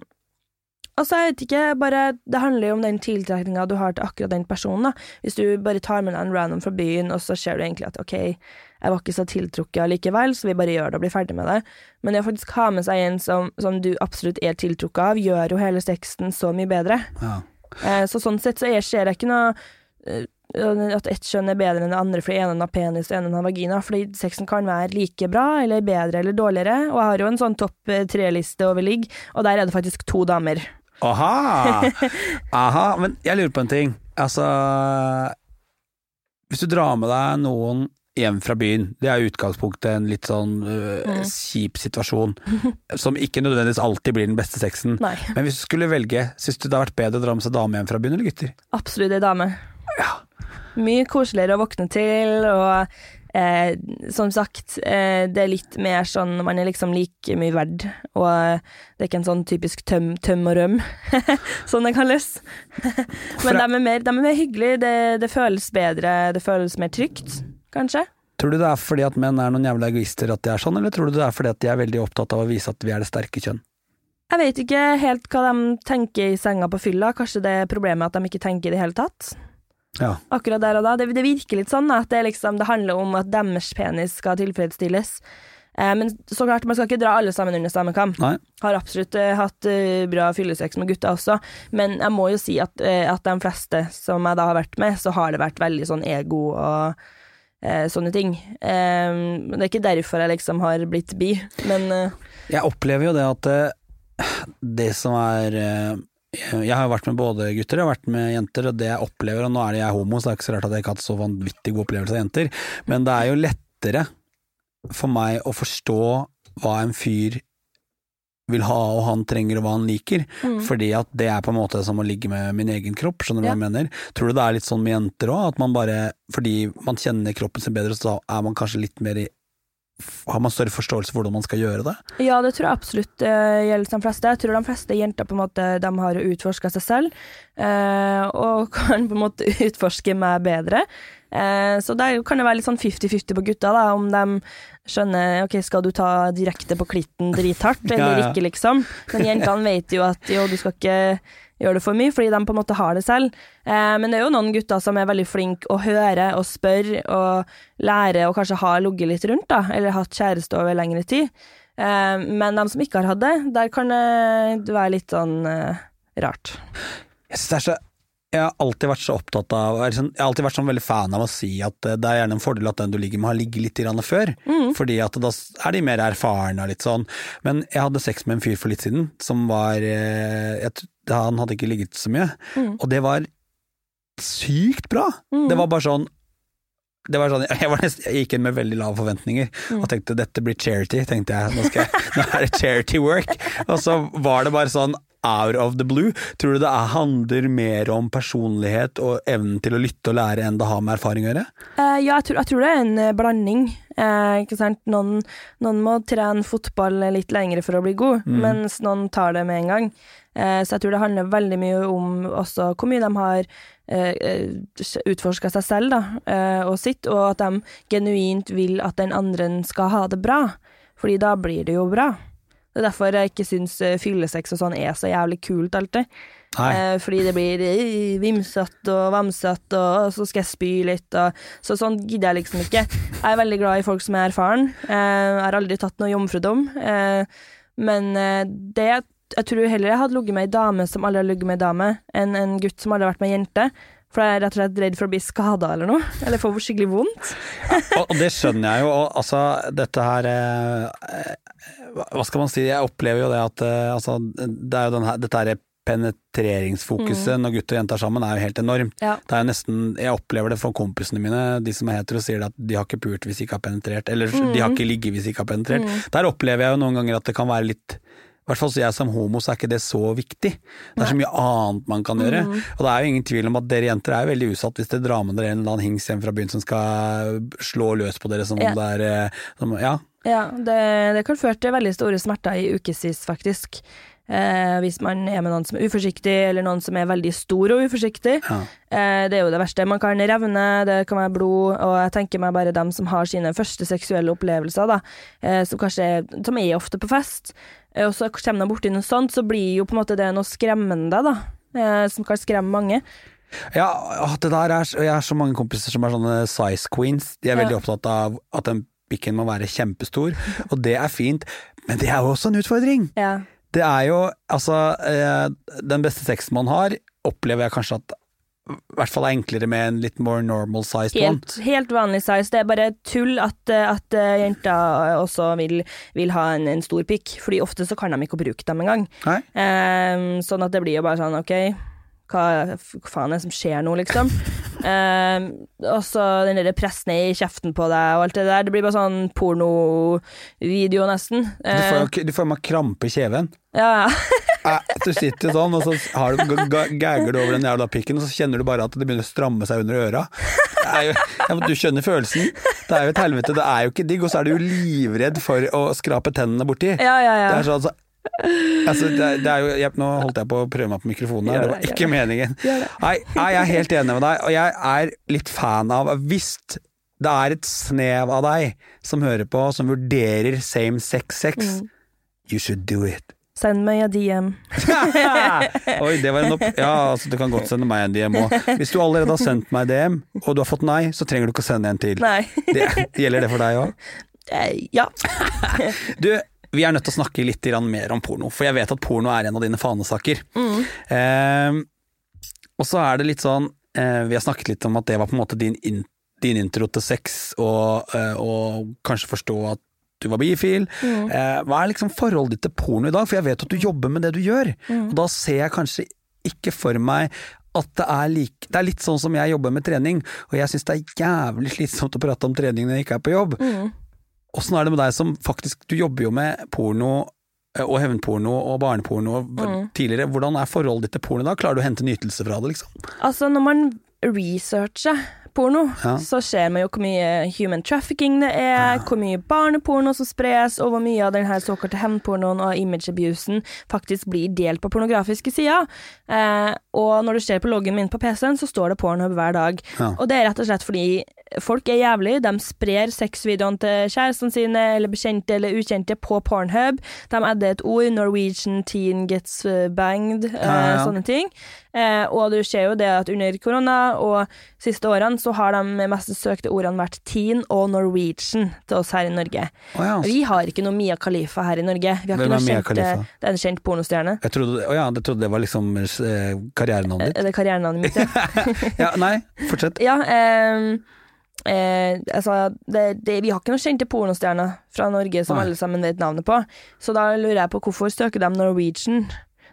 A: Altså, jeg vet ikke, bare Det handler jo om den tiltrekninga du har til akkurat den personen. da. Hvis du bare tar med deg en random fra byen, og så ser du egentlig at ok, jeg var ikke så tiltrukket likevel, så vi bare gjør det og blir ferdig med det. Men det å faktisk ha med seg en som, som du absolutt er tiltrukket av, gjør jo hele sexen så mye bedre.
B: Ja.
A: Eh, så sånn sett så jeg ser jeg ikke noe eh, at ett kjønn er bedre enn det andre fordi ene har penis og ene har vagina, fordi sexen kan være like bra, eller bedre eller dårligere. Og jeg har jo en sånn topp eh, tre-liste over ligg, og der er det faktisk to damer.
B: Aha! Aha, men jeg lurer på en ting. Altså Hvis du drar med deg noen hjem fra byen. Det er i utgangspunktet en litt sånn uh, kjip situasjon, som ikke nødvendigvis alltid blir den beste sexen.
A: Nei.
B: Men hvis du skulle velge, syns du det har vært bedre å dra med seg dame hjem fra byen eller gutter?
A: Absolutt ei dame.
B: Ja.
A: Mye koseligere å våkne til, og eh, som sagt, eh, det er litt mer sånn Man er liksom like mye verd, og det er ikke en sånn typisk tøm, tøm og røm, sånn det kalles. Men de er mer, de er mer hyggelige, det, det føles bedre, det føles mer trygt, kanskje.
B: Tror du det er fordi at menn er noen jævla egoister at de er sånn, eller tror du det er fordi at de er veldig opptatt av å vise at vi er det sterke kjønn?
A: Jeg vet ikke helt hva de tenker i senga på fylla, kanskje det er problemet at de ikke tenker i det hele tatt.
B: Ja.
A: akkurat der og da. Det, det virker litt sånn at det, liksom, det handler om at deres penis skal tilfredsstilles. Eh, men så klart, man skal ikke dra alle sammen under samme kam.
B: Nei.
A: Har absolutt eh, hatt eh, bra fyllesex med gutter også, men jeg må jo si at, eh, at de fleste som jeg da har vært med, så har det vært veldig sånn ego og eh, sånne ting. Eh, det er ikke derfor jeg liksom har blitt bi, men
B: Jeg opplever jo det at det som er Jeg har vært med både gutter og vært med jenter, og det jeg opplever, og nå er det jeg homo, så det er ikke så rart at jeg ikke har hatt så vanvittig god opplevelse av jenter, men det er jo lettere for meg å forstå hva en fyr vil ha og han trenger og hva han liker,
A: mm.
B: fordi at det er på en måte som å ligge med min egen kropp, skjønner du hva jeg mener? Tror du det er litt sånn med jenter òg, at man bare, fordi man kjenner kroppen sin bedre, så er man kanskje litt mer har man større forståelse for hvordan man skal gjøre det?
A: Ja, det tror jeg absolutt uh, gjelder de fleste. Jeg tror de fleste jenter på en måte de har utforska seg selv, uh, og kan på en måte utforske meg bedre. Uh, så der kan det være litt sånn 50-50 på gutta, da, om de skjønner ok, skal du ta direkte på klitten drithardt, eller
B: Ja, ja.
A: ikke, liksom. Men jentene vet jo at jo, du skal ikke gjøre det for mye, fordi de på en måte har det selv. Eh, men det er jo noen gutter som er veldig flinke å høre og spørre og lære og kanskje har ligget litt rundt, da, eller hatt kjæreste over lengre tid. Eh, men de som ikke har hatt det, der kan det være litt sånn eh, rart.
B: Jeg synes det er så jeg har alltid vært så opptatt av sånn- Jeg har alltid vært sånn veldig fan av å si at eh, det er gjerne en fordel at den du ligger med har ligget litt grann før, fordi at da er de mer erfarne og litt sånn. Men jeg hadde sex med en fyr for litt siden som var eh, jeg, Han hadde ikke ligget så mye, og det var sykt bra.
A: Mm.
B: Det var bare sånn det var sånn, jeg, var nesten, jeg gikk inn med veldig lave forventninger og tenkte dette blir charity. tenkte jeg, Nå, skal jeg, nå er det charity work. Og så var det bare sånn out of the blue. Tror du det er, handler mer om personlighet og evnen til å lytte og lære enn det har med erfaring å gjøre?
A: Uh, ja, jeg tror, jeg tror det er en eh, blanding. Eh, ikke sant? Noen, noen må trene fotball litt lengre for å bli god, mens noen tar det med en gang. Eh, så jeg tror det handler veldig mye om også hvor mye de har utforska seg selv da, eh, og sitt, og at de genuint vil at den andre skal ha det bra. Fordi da blir det jo bra. Det er derfor jeg ikke syns eh, fyllesex og sånn er så jævlig kult alltid. Eh, fordi det blir eh, vimsete og vamsete, og så skal jeg spy litt, og så sånn gidder jeg liksom ikke. Jeg er veldig glad i folk som er erfaren. Eh, jeg har aldri tatt noe jomfrudom. Eh, men det Jeg tror heller jeg hadde ligget med ei dame som aldri har ligget med ei dame, enn en gutt som aldri har vært med ei jente. For jeg er rett og slett redd for å bli skada eller noe. Eller få skikkelig vondt.
B: og, og det skjønner jeg jo. Og, altså, dette her hva- skal man si? Jeg opplever jo det at eh, altså, det er jo den her, dette her penetreringsfokuset når gutt og jente er sammen, er jo helt enormt.
A: Ja.
B: Det er jo nesten, Jeg opplever det for kompisene mine, de som er hetero, sier at de har ikke pult hvis de ikke har penetrert, eller de har ikke ligget hvis de ikke har penetrert. Der opplever jeg jo noen ganger at det kan være litt i hvert fall så jeg som homo, så er ikke det så viktig. Det er så mye annet man kan gjøre. Og det er jo ingen tvil om at dere jenter er veldig utsatt hvis dere drar med dere en eller annen hings hjem fra byen som skal slå løs på dere som
A: Ja.
B: om det er eh, som, Ja.
A: Ja, det, det kan føre til veldig store smerter i ukevis, faktisk. Eh, hvis man er med noen som er uforsiktig, eller noen som er veldig stor og uforsiktig.
B: ja.
A: Eh, det er jo det verste. Man kan revne, det kan være blod, og jeg tenker meg bare dem som har sine første seksuelle opplevelser, da, eh, som kanskje er, som er ofte på fest, eh, og så kommer de borti noe sånt, så blir jo på en måte det noe skremmende, da, eh, som kan skremme mange.
B: Ja, det der er, jeg har så mange kompiser som er sånne size queens. De er
A: Ja.
B: veldig opptatt av at den pikken må være kjempestor, og det er fint, men det er jo også en utfordring.
A: Ja.
B: Det er jo, altså eh, Den beste sexen man har, opplever jeg kanskje at i hvert fall er enklere med en litt more normal sized one.
A: Helt, helt vanlig size. Det er bare tull at, eh, at jenta også vil, vil ha en, en stor pikk, fordi ofte så kan de ikke bruke dem engang. Eh, sånn at det blir jo bare sånn, ok, hva faen er det som skjer nå, liksom? Eh, og så den der pressen i kjeften på deg og alt det der. Det blir bare sånn pornovideo, nesten.
B: Du får jo du får meg krampe i kjeven.
A: ja, ja.
B: Du sitter sånn, og så har du, ga- ga- gagger du over den jævla pikken, og så kjenner du bare at det begynner å stramme seg under øra. Jo, ja, du skjønner følelsen. Det er jo et helvete. Det er jo ikke digg, og så er du jo livredd for å skrape tennene borti.
A: ja, ja, ja.
B: Det er sånn, altså, altså det, det jo, jeg, Nå holdt jeg på å prøve meg på mikrofonen her, det var ikke meningen. Nei, nei, jeg er helt enig med deg, og jeg er litt fan av Hvis det er et snev av deg som hører på, som vurderer same sex sex,
A: Mm.
B: you should do it.
A: Send meg en DM.
B: Oi, det var en opp... Ja, altså du kan godt sende meg en DM òg. Hvis du allerede har sendt meg DM, og du har fått nei, så trenger du ikke å sende en til.
A: Nei.
B: Det, gjelder det for deg òg?
A: Eh, ja.
B: Du, vi er nødt til å snakke litt mer om porno, for jeg vet at porno er en av dine fanesaker.
A: Mm.
B: Eh, og så er det litt sånn eh, Vi har snakket litt om at det var på en måte din, in, din intro til sex, og, eh, og kanskje forstå at du var bifil.
A: Mm.
B: Eh, hva er liksom forholdet ditt til porno i dag? For jeg vet at du jobber med det du gjør,
A: Mm.
B: og da ser jeg kanskje ikke for meg at det er, like, det er litt sånn som jeg jobber med trening, og jeg syns det er jævlig slitsomt å prate om trening når jeg ikke er på jobb.
A: Mm.
B: Åssen er det med deg som faktisk Du jobber jo med porno eh, og hevnporno og barneporno
A: Mm.
B: tidligere. Hvordan er forholdet ditt til porno da? Klarer du å hente nytelse fra det, liksom?
A: Altså, når man researcher porno,
B: Ja.
A: så ser man jo hvor mye human trafficking det er, hvor mye barneporno som spres, og hvor mye av den såkalte hevnpornoen og image abusen faktisk blir delt på pornografiske sider. Eh, og når du ser på loggen min på PC-en, så står det Pornhub hver dag.
B: Ja.
A: Og det er rett og slett fordi folk er jævlige. De sprer sexvideoene til kjærestene sine eller bekjente eller ukjente på Pornhub. De adder et ord, 'Norwegian teen gets uh, banged', eh,
B: Ja, ja.
A: sånne ting. Eh, og du ser jo det at under korona og siste årene så har de mest søkte ordene vært teen og Norwegian til oss her i Norge.
B: Oh, ja.
A: Vi har ikke noe Mia Khalifa her i Norge. Vi har
B: Hvem
A: ikke noe
B: Mia
A: kjent,
B: Khalifa?
A: Det er en kjent pornostjerne.
B: Jeg trodde, oh ja, jeg trodde det var liksom eh, karrierenavnet ditt.
A: Er det karrierenavnet mitt? Ja.
B: Ja, nei, fortsett.
A: Ja, ehm, eh, altså det, det, Vi har ikke noen kjente pornostjerner fra Norge som
B: Nei.
A: alle sammen vet navnet på, så da lurer jeg på hvorfor søker de Norwegian?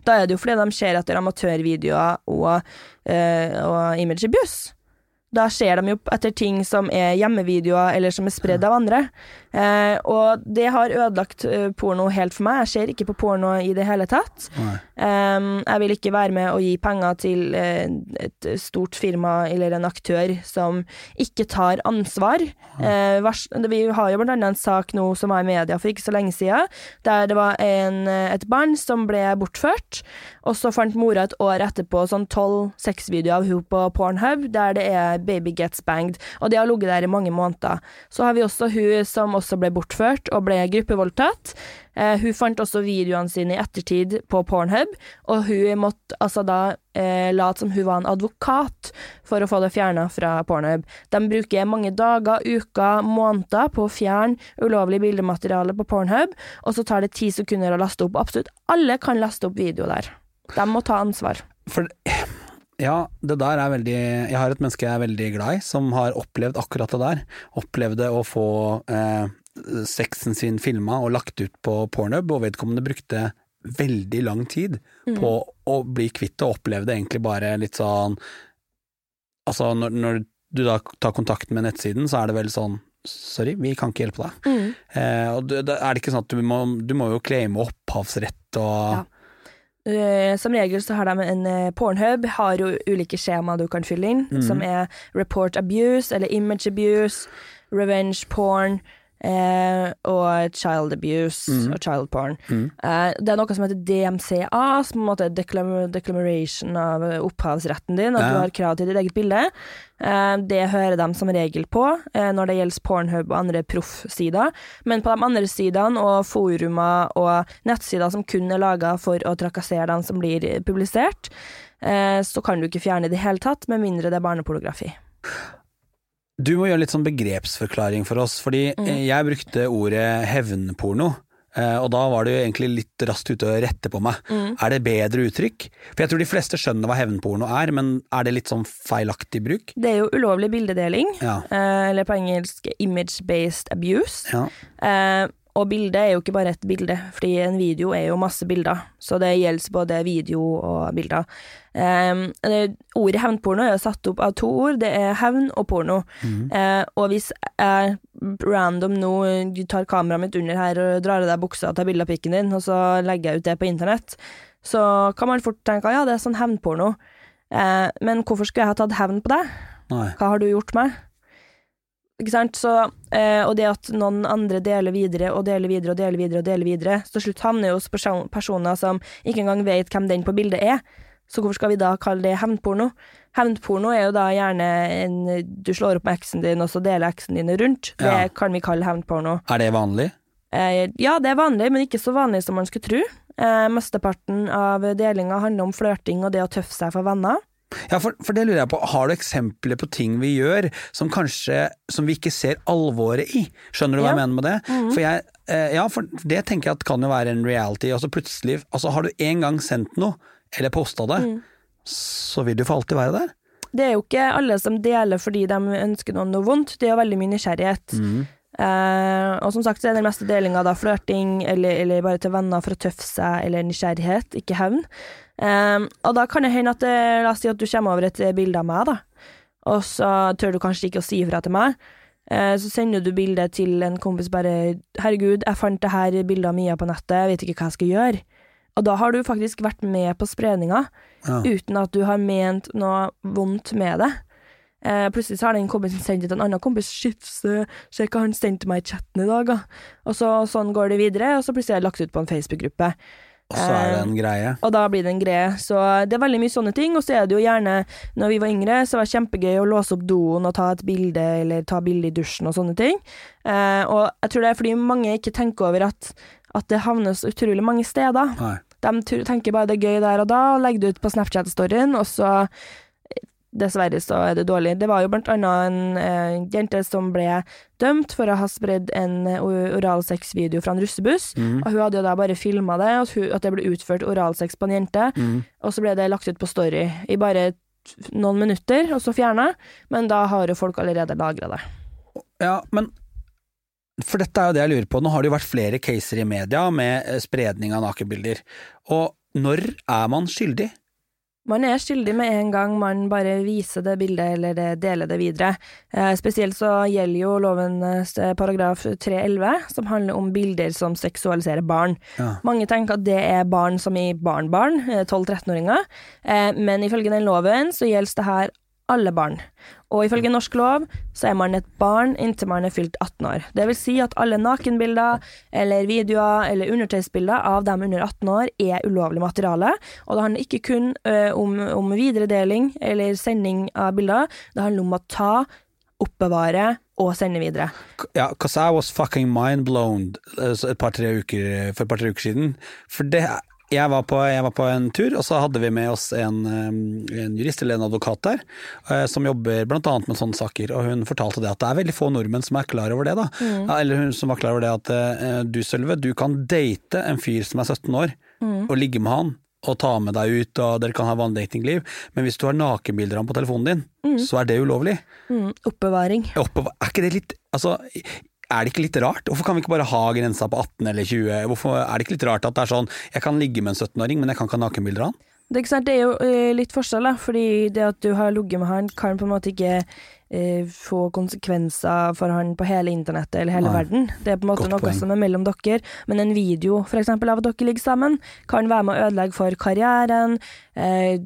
A: Da er det jo fordi de ser etter amatørvideoer og, eh, og image abuse. Da ser de jo etter ting som er hjemmevideoer eller som er spredd av andre. Eh, og det har ødelagt eh, porno helt for meg. Jeg ser ikke på porno i det hele tatt. Um, jeg vil ikke være med å gi penger til eh, et stort firma eller en aktør som ikke tar ansvar. Eh, vars- vi har jo blant annet en sak nå som var i media for ikke så lenge siden, der det var en, eh, et barn som ble bortført, og så fant mora et år etterpå sånn tolv sexvideoer av henne på Pornhub, der det er 'baby gets banged', og det har ligget der i mange måneder. Så har vi også hun som også ble bortført og ble gruppevoldtatt. Eh, hun fant også videoene sine i ettertid på Pornhub, og hun måtte altså da eh, late som hun var en advokat for å få det fjerna fra Pornhub. De bruker mange dager, uker, måneder på å fjerne ulovlig bildemateriale på Pornhub, og så tar det ti sekunder å laste opp. Absolutt alle kan laste opp video der. De må ta ansvar.
B: For ja, det der er veldig Jeg har et menneske jeg er veldig glad i, som har opplevd akkurat det der. Opplevde å få eh, sexen sin filma og lagt ut på Pornhub, og vedkommende brukte veldig lang tid på å bli kvitt det, og opplevde egentlig bare litt sånn Altså, når, når du da tar kontakt med nettsiden, så er det vel sånn Sorry, vi kan ikke hjelpe deg. Eh, og det, det, er det ikke sånn at du må, du må jo claime opphavsrett og
A: Ja. Eh, som regel så har de en eh, Pornhub, har jo ulike skjema du kan fylle inn, som er report abuse eller image abuse, revenge porn eh, og child abuse og child porn. Eh, det er noe som heter DMCA, som på en måte er declam declaration av opphavsretten din, at
B: Ja.
A: du har krav til ditt eget bilde. Eh, det hører de som regel på eh, når det gjelder Pornhub og andre proffsider. Men på de andre sidene og forumer og nettsider som kun er laga for å trakassere dem som blir publisert, eh, så kan du ikke fjerne i det hele tatt, med mindre det er barnepornografi.
B: Du må gjøre litt sånn begrepsforklaring for oss, fordi mm. jeg brukte ordet hevnporno. eh, Og da var du egentlig litt raskt ute og rette på meg. Er det bedre uttrykk? For jeg tror de fleste skjønner hva hevnporno er, men er det litt sånn feilaktig bruk?
A: Det er jo ulovlig bildedeling,
B: Ja.
A: eh, eller på engelsk image-based abuse.
B: Ja.
A: Og bildet er jo ikke bare et bilde, fordi en video er jo masse bilder, så det gjelder både video og bilder. Um, det, ordet hevnporno er jo satt opp av to ord, det er hevn og porno. Eh, og hvis jeg random nå tar kameraet mitt under her og drar av deg buksa og tar bilde av pikken din, og så legger jeg ut det på internett, så kan man fort tenke ja, det er sånn hevnporno. Uh, men hvorfor skulle jeg ha tatt hevn på deg?
B: Nei.
A: Hva har du gjort meg? Ikke sant? Så, eh, og det at noen andre deler videre og deler videre og deler videre, og deler videre, så til slutt havner jo hos person personer som ikke engang vet hvem den på bildet er. Så hvorfor skal vi da kalle det hevnporno? Hevnporno er jo da gjerne en Du slår opp med eksen din, og så deler eksen dine rundt. Det
B: Ja.
A: kan vi kalle hevnporno.
B: Er det vanlig?
A: Eh, ja, det er vanlig, men ikke så vanlig som man skulle tro. Eh, mesteparten av delinga handler om flørting og det å tøffe seg for venner.
B: Ja, for, for det lurer jeg på. Har du eksempler på ting vi gjør som kanskje som vi ikke ser alvoret i? Skjønner du hva
A: Ja.
B: jeg mener med det? For jeg, eh, ja, for det tenker jeg at kan jo være en reality. Altså plutselig, altså Har du en gang sendt noe, eller posta det, så vil du for alltid være der.
A: Det er jo ikke alle som deler fordi de ønsker noen noe vondt, det er jo veldig mye nysgjerrighet. Eh, og som sagt så er den meste delinga da flørting, eller, eller bare til venner for å tøffe seg, eller nysgjerrighet, ikke hevn. Eh, og da kan det hende at det, La oss si at du kommer over et bilde av meg, da, og så tør du kanskje ikke å si ifra til meg. Uh, så sender du bildet til en kompis bare 'Herregud, jeg fant det her bildet av Mia på nettet, jeg vet ikke hva jeg skal gjøre'. Og da har du faktisk vært med på spredninga,
B: Ja.
A: uten at du har ment noe vondt med det. Eh, plutselig så har den kompisen sendt til en annen kompis 'Shit, se, hva han sendte meg i chatten i dag', da. Og så, sånn går det videre, og så plutselig er det lagt ut på en Facebook-gruppe.
B: Og så er det en greie.
A: Og da blir det en greie. Så det er veldig mye sånne ting. Og så er det jo gjerne, når vi var yngre, så var det kjempegøy å låse opp doen og ta et bilde, eller ta bilde i dusjen og sånne ting. Eh, og jeg tror det er fordi mange ikke tenker over at, at det havner så utrolig mange steder.
B: Nei.
A: De tenker bare det er gøy der og da, og legger det ut på Snapchat-storyen, og så eh, Dessverre så er det dårlig. Det var jo blant annet en eh, jente som ble dømt for å ha spredd en oralsexvideo fra en russebuss.
B: Mm.
A: Og hun hadde jo da bare filma det, at, hun, at det ble utført oralsex på en jente.
B: Mm.
A: Og så ble det lagt ut på Story i bare noen minutter, og så fjerna. Men da har jo folk allerede lagra det.
B: Ja, men For dette er jo det jeg lurer på. Nå har det jo vært flere caser i media med eh, spredning av nakenbilder. Og når er man skyldig?
A: Man er skyldig med en gang man bare viser det bildet eller det, deler det videre. Eh, spesielt så gjelder jo loven eh, paragraf 311, som handler om bilder som seksualiserer barn.
B: Ja.
A: Mange tenker at det er barn som i barnbarn, eh, 12-13-åringer, eh, men ifølge den loven så gjelder det her alle barn. Og ifølge norsk lov så er man et barn inntil man er fylt 18 år. Det vil si at alle nakenbilder eller videoer eller undertøysbilder av dem under 18 år er ulovlig materiale. Og det handler ikke kun ø, om, om videredeling eller sending av bilder, det handler om å ta, oppbevare og sende videre.
B: Ja, because I was fucking mind blown eh, et par-tre uker, for et par-tre uker siden. For det jeg var, på, jeg var på en tur, og så hadde vi med oss en, en jurist eller en advokat der, eh, som jobber annet med sånne saker, og hun fortalte det at det er veldig få nordmenn som er klar over det, da. Mm. eller hun som var klar over det at eh, du Sølve, du kan date en fyr som er 17 år, og ligge med han, og ta med deg ut, og dere kan ha vanlig datingliv, men hvis du har nakenbilder av ham på telefonen din, så er det ulovlig.
A: Mm, oppbevaring.
B: Oppe, er ikke det litt Altså, er det ikke litt rart? Hvorfor kan vi ikke bare ha grensa på 18 eller 20? Hvorfor Er det ikke litt rart at det er sånn Jeg kan ligge med en 17-åring, men jeg kan ikke ha nakenbilder av han?
A: Det er, det er jo eh, litt forskjell, da, fordi det at du har ligget med han, kan på en måte ikke få konsekvenser for han på hele internettet eller hele
B: Nei.
A: verden. Det er på en måte
B: Godt
A: noe
B: poeng.
A: som er mellom dere, men en video eksempel av at dere ligger sammen, kan være med å ødelegge for karrieren. Eh,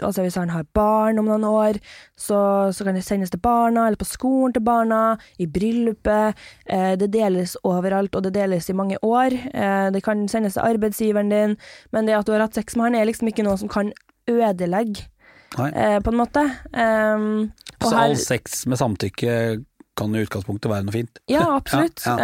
A: altså hvis han har barn om noen år, så, så kan det sendes til barna, eller på skolen til barna, i bryllupet. Eh, det deles overalt, og det deles i mange år. Eh, det kan sendes til arbeidsgiveren din, men det at du har hatt sex med han, er liksom ikke noe som kan ødelegge. Eh, på en måte. Um,
B: Så
A: her-
B: all sex med samtykke kan i utgangspunktet være noe fint?
A: Ja, absolutt.
B: Ja,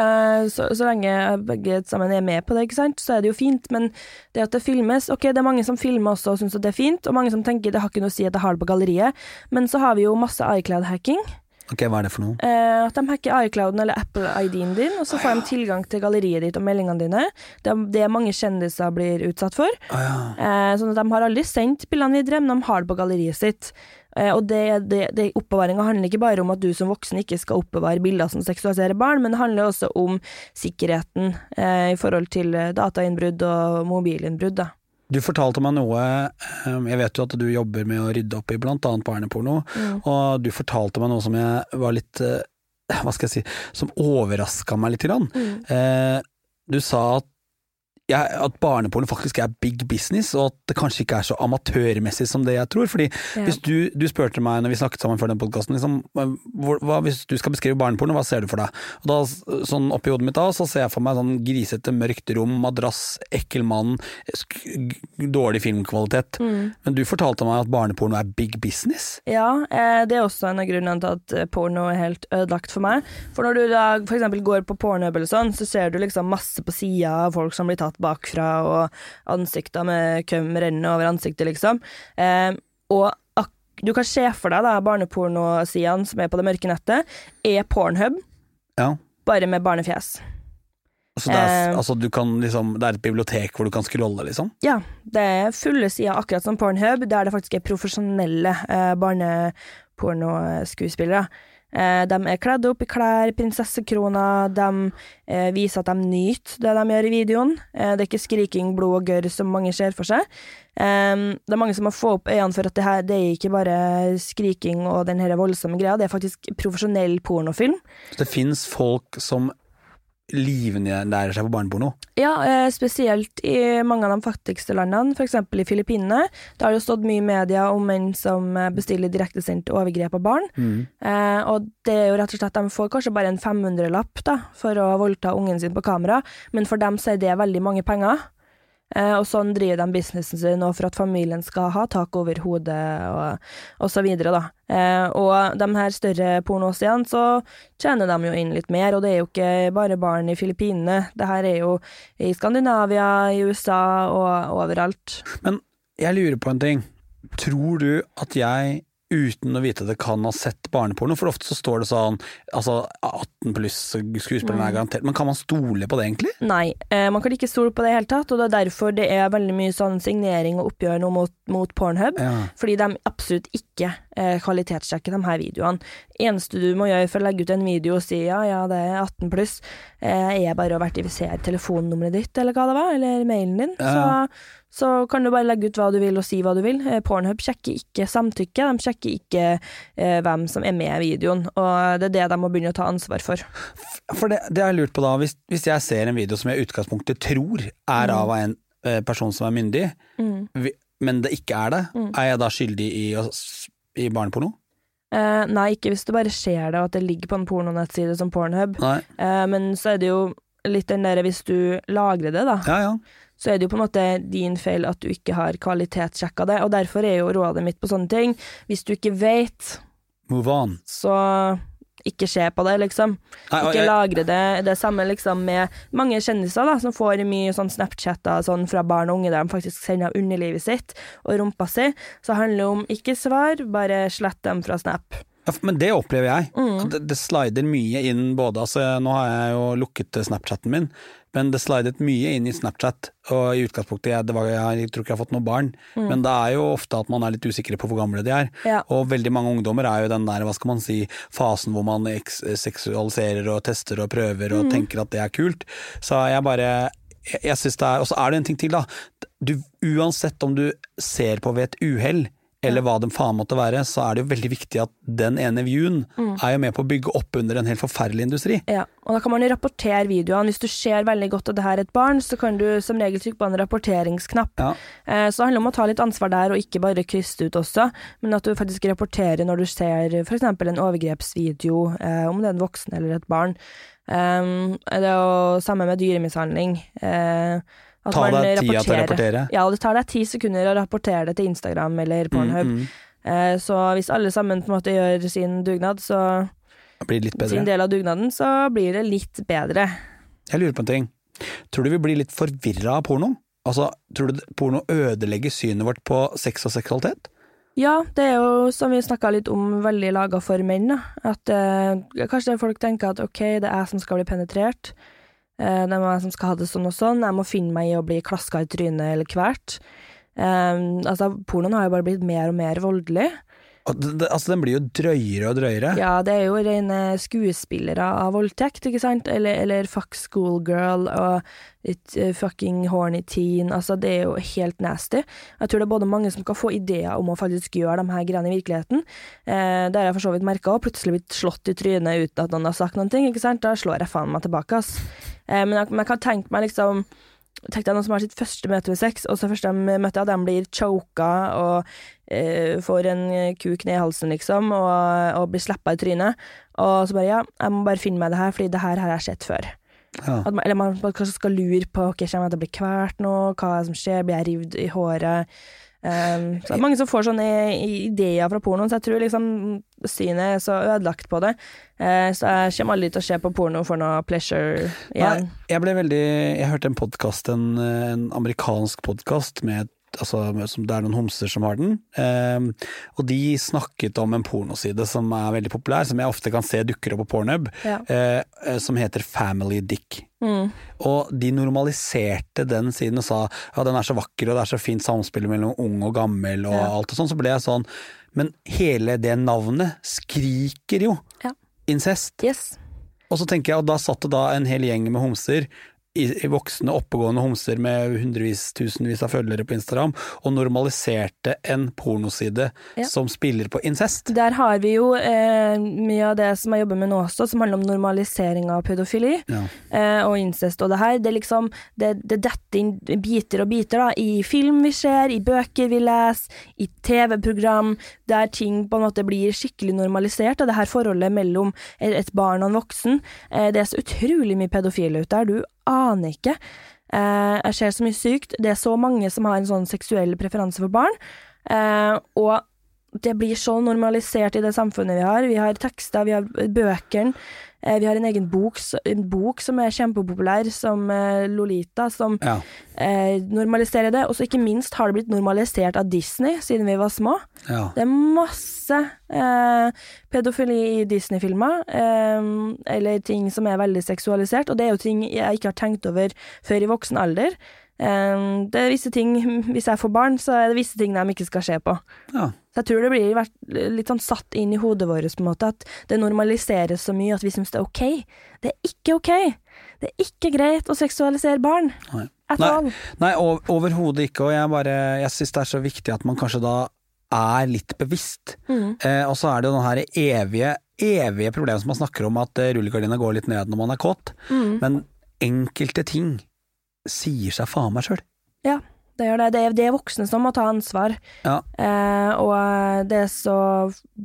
A: Eh, Så, så lenge begge sammen er med på det, så er det jo fint. Men det at det filmes Ok, det er mange som filmer også og syns det er fint, og mange som tenker det har ikke noe å si at jeg har det på galleriet, men så har vi jo masse iCloud-hacking.
B: Ok, hva er det for noe?
A: Eh, at de hacker iClouden eller Apple-ID-en din, og så får de tilgang til galleriet ditt og meldingene dine. Det er det mange kjendiser blir utsatt for.
B: Å ja.
A: Eh, sånn at de har aldri sendt bildene videre, men de har det på galleriet sitt. Eh, og det, det, det oppbevaringa handler ikke bare om at du som voksen ikke skal oppbevare bilder som seksualiserer barn, men det handler også om sikkerheten eh, i forhold til eh, datainnbrudd og mobilinnbrudd. da.
B: Du fortalte meg noe, eh, jeg vet jo at du jobber med å rydde opp i annet barneporno,
A: Mm.
B: og du fortalte meg noe som jeg var litt, eh, hva skal jeg si, som overraska meg litt. Grann.
A: Mm.
B: Eh, du sa at, jeg, at barneporno faktisk er big business, og at det kanskje ikke er så amatørmessig som det jeg tror. Fordi
A: Ja.
B: hvis du, du spurte meg når vi snakket sammen før den podkasten, liksom, hvis du skal beskrive barneporno, hva ser du for deg? Og da, sånn Oppi hodet mitt da, så ser jeg for meg sånn grisete, mørkt rom, madrass, ekkel mann, dårlig filmkvalitet.
A: Mm.
B: Men du fortalte meg at barneporno er big business.
A: Ja, eh, det er også en av grunnene til at eh, porno er helt ødelagt for meg. For når du da eksempel går på pornhub eller sånn, så ser du liksom masse på sida av folk som blir tatt bakfra, og ansikter med køm renner over ansiktet, liksom. Eh, og du kan se for deg da barnepornosidene som er på det mørke nettet, er pornhub,
B: Ja.
A: bare med barnefjes.
B: Altså, det, er,
A: Eh.
B: altså du kan liksom, det er et bibliotek hvor du kan scrolle, liksom?
A: Ja, det er fulle sider akkurat som Pornhub, der det faktisk er profesjonelle eh, barnepornoskuespillere. Eh, de er kledd opp i klær, prinsessekroner, de eh, viser at de nyter det de gjør i videoen. Eh, det er ikke skriking, blod og gørr som mange ser for seg. Det er mange som må få opp øynene for at det her det er ikke bare skriking og den voldsomme greia, det er faktisk profesjonell pornofilm.
B: Så det fins folk som livnærer seg på barneporno.
A: Ja, eh, spesielt i mange av de fattigste landene, f.eks. i Filippinene. Det har jo stått mye i media om menn som eh, bestiller direktesendt overgrep av barn.
B: Mm.
A: Eh, og det er jo rett og slett, de får kanskje bare en 500-lapp da, for å voldta ungen sin på kamera, men for dem så er det veldig mange penger. Eh, og sånn driver de businessen sin og for at familien skal ha tak over hodet og, og så videre, da. Eh, og de her større pornosidene, så tjener de jo inn litt mer, og det er jo ikke bare barn i Filippinene. Det her er jo i Skandinavia, i USA og overalt.
B: Men jeg lurer på en ting. Tror du at jeg uten å vite det kan ha sett barneporno? For ofte så står det sånn altså 18 pluss-skuespillerne er garantert Men kan man stole på det, egentlig?
A: Nei, eh, man kan ikke stole på det i det hele tatt, og det er derfor det er veldig mye sånn signering og oppgjør nå mot, mot Pornhub.
B: Ja.
A: Fordi de absolutt ikke eh, kvalitetssjekker de her videoene. Eneste du må gjøre for å legge ut en video og si ja, ja, det er 18 pluss, eh, er bare å vertifisere telefonnummeret ditt, eller hva det var, eller mailen din.
B: Ja.
A: Så, så kan du bare legge ut hva du vil og si hva du vil. Eh, Pornhub sjekker ikke samtykke, de sjekker ikke eh, hvem som er med i videoen, og det er det de må begynne å ta ansvar for.
B: For det, det har lurt på da, hvis, hvis jeg ser en video som jeg i utgangspunktet tror er av en eh, person som er myndig,
A: Mm.
B: men det ikke er det,
A: Mm.
B: er jeg da skyldig i, i barneporno?
A: Eh, nei, ikke hvis du bare ser det, og at det ligger på en pornonettside som Pornhub. Eh, men så er det jo litt den derre hvis du lagrer det, da,
B: Ja ja.
A: Så er det jo på en måte din feil at du ikke har kvalitetssjekka det. Og derfor er jo rådet mitt på sånne ting hvis du ikke
B: Move on.
A: så ikke se på det, liksom.
B: Nei,
A: Ikke
B: jeg-
A: lagre det. Det samme liksom med mange kjendiser da, som får mye sånn Snapchatter sånn fra barn og unge der de faktisk sender underlivet sitt og rumpa si. Så handler det om ikke svar, bare slett dem fra Snap.
B: Ja, men det opplever jeg.
A: Mm.
B: Det, det slider mye inn både altså, Nå har jeg jo lukket Snapchatten min, men det slidet mye inn i Snapchat. Og i utgangspunktet, jeg, det var, jeg tror ikke jeg har fått noe barn, men det er jo ofte at man er litt usikker på hvor gamle de er.
A: Mm. Ja.
B: Og veldig mange ungdommer er jo den der, hva skal man si, fasen hvor man eks seksualiserer og tester og prøver og tenker at det er kult. Så jeg bare jeg, jeg synes det er, Og så er det en ting til, da. Du, uansett om du ser på ved et uhell, eller hva det faen måtte være, så er det jo veldig viktig at den ene viewen er jo med på å bygge opp under en helt forferdelig industri.
A: Ja, og da kan man jo rapportere videoene. Hvis du ser veldig godt at det her er et barn, så kan du som regel trykke på en rapporteringsknapp.
B: Ja.
A: Eh, Så det handler om å ta litt ansvar der, og ikke bare krysse ut også, men at du faktisk rapporterer når du ser f.eks. en overgrepsvideo, eh, om det er en voksen eller et barn. Um, det er jo samme med dyremishandling. Eh, at
B: Ta deg tida til å rapportere.
A: Ja, og det tar deg ti sekunder å rapportere det til Instagram eller Pornhub.
B: Mm, mm.
A: Eh, Så hvis alle sammen på en måte gjør sin dugnad, så
B: Det litt bedre.
A: sin del av dugnaden, så blir det litt bedre.
B: Jeg lurer på en ting. Tror du vi blir litt forvirra av porno? Altså, Tror du porno ødelegger synet vårt på sex og seksualitet?
A: Ja, det er jo som vi snakka litt om, veldig laga for menn. Da. At eh, kanskje folk tenker at ok, det er jeg som skal bli penetrert. Eh, det er meg som skal ha det sånn og sånn. Jeg må finne meg i å bli klaska i trynet eller kvert. Eh, altså, pornoen har jo bare blitt mer og mer voldelig.
B: Altså, den blir jo drøyere og drøyere.
A: Ja, det er jo rene skuespillere av voldtekt, ikke sant? Eller, eller fuck schoolgirl og it, uh, fucking horny teen. Altså, det er jo helt nasty. Jeg tror det er både mange som kan få ideer om å faktisk gjøre de her greiene i virkeligheten. Eh, det har jeg for så vidt merka òg. Plutselig blitt slått i trynet uten at noen har sagt noen ting, ikke sant? Da slår jeg faen meg tilbake, ass. Eh, men jeg, men jeg kan tenke meg liksom Tenk deg noen som har sitt første møte med sex, og så første de møter, de blir choka og eh, får en kuk ned i halsen, liksom, og, og blir slappa i trynet. Og så bare ja, jeg må bare finne meg det her, fordi det her har jeg sett før.
B: Ja.
A: Man, eller man kanskje skal lure på ok, kommer jeg til å bli kvalt nå, hva som skjer, blir jeg revet i håret? Um, så det er mange som får sånne ideer fra pornoen, så jeg tror liksom synet er så ødelagt på det. Uh, så jeg kommer aldri til å se på porno for noe pleasure igjen.
B: Nei, jeg ble veldig Jeg hørte en podkast, en, en amerikansk podkast med Altså, som det er noen homser som har den. Um, og de snakket om en pornoside som er veldig populær, som jeg ofte kan se dukker opp på Pornhub,
A: Ja.
B: uh, som heter Family Dick.
A: Mm.
B: Og de normaliserte den siden og sa ja, den er så vakker og det er så fint samspill mellom ung og gammel og
A: Ja.
B: alt og sånn. Så ble jeg sånn Men hele det navnet skriker jo
A: Ja.
B: incest.
A: Yes.
B: Og så tenker jeg, og da satt det da en hel gjeng med homser, voksne, oppegående homser med hundrevis, tusenvis av følgere på Instagram, og normaliserte en pornoside
A: Ja.
B: som spiller på incest.
A: Der har vi jo eh, mye av det som jeg jobber med nå også, som handler om normalisering av pedofili.
B: Ja.
A: eh, og incest og det her. Det liksom Det, det detter inn biter og biter, da. I film vi ser, i bøker vi leser, i TV-program, der ting på en måte blir skikkelig normalisert. Og det her forholdet mellom et barn og en voksen. Eh, det er så utrolig mye pedofile ute der, du aner ikke. Eh, jeg ser så mye sykt. Det er så mange som har en sånn seksuell preferanse for barn. Eh, og det blir så normalisert i det samfunnet vi har. Vi har tekster, vi har bøkene. Eh, vi har en egen bok, en bok som er kjempepopulær, som eh, Lolita, som
B: Ja.
A: eh, normaliserer det. Og så ikke minst har det blitt normalisert av Disney siden vi var små.
B: ja.
A: Det er masse eh, pedofili i Disney-filmer, eh, eller ting som er veldig seksualisert, og det er jo ting jeg ikke har tenkt over før i voksen alder. Det er visse ting, Hvis jeg får barn, så er det visse ting de ikke skal se på.
B: ja.
A: Så jeg tror det blir litt sånn satt inn i hodet vårt på en måte, at det normaliseres så mye at vi syns det er ok. Det er ikke ok. Det er ikke greit å seksualisere barn.
B: Nei. Nei. Nei, overhodet ikke, og jeg bare Jeg syns det er så viktig at man kanskje da er litt bevisst.
A: Mm.
B: Eh, og så er det jo den her evige, evige problemet som man snakker om, at eh, rullegardina går litt ned når man er kåt.
A: Mm.
B: Men enkelte ting sier seg faen meg sjøl.
A: Ja, det gjør det. Det er, det er voksne som må ta ansvar.
B: Ja.
A: Eh, og det er så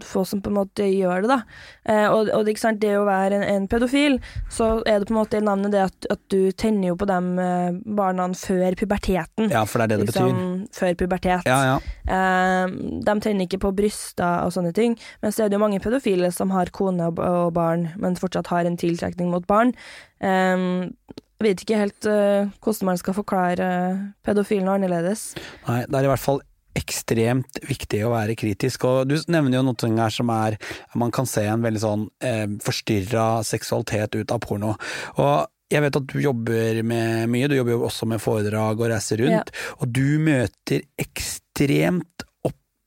A: få som på en måte gjør det, da. Eh, og, og det, ikke sant, det å være en, en pedofil, så er det på en måte i navnet det at, at du tenner jo på de eh, barna før puberteten.
B: ja, for det er det det betyr.
A: liksom, før pubertet.
B: Ja, ja.
A: Eh, de tenner ikke på bryster og sånne ting, men så er det jo mange pedofile som har kone og, og barn, men fortsatt har en tiltrekning mot barn. Jeg vet ikke helt uh, hvordan man skal forklare uh, pedofilen annerledes.
B: Nei, det er i hvert fall ekstremt viktig å være kritisk. Og du nevner jo noe her som er Man kan se en veldig sånn eh, forstyrra seksualitet ut av porno. Og jeg vet at du jobber med mye, du jobber jo også med foredrag og reiser rundt. Og du møter ekstremt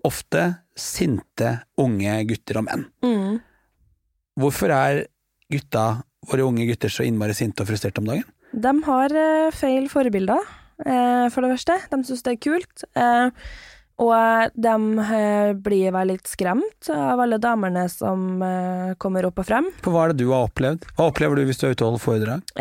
B: ofte sinte unge gutter og menn.
A: Mm.
B: Hvorfor er gutta, våre unge gutter, så innmari sinte og frustrerte om dagen?
A: De har eh, feil forbilder, eh, for det verste. De syns det er kult. eh, og de blir vel litt skremt av alle damene som kommer opp og frem.
B: For hva er det du har opplevd? Hva opplever du hvis du er ute og holder foredrag?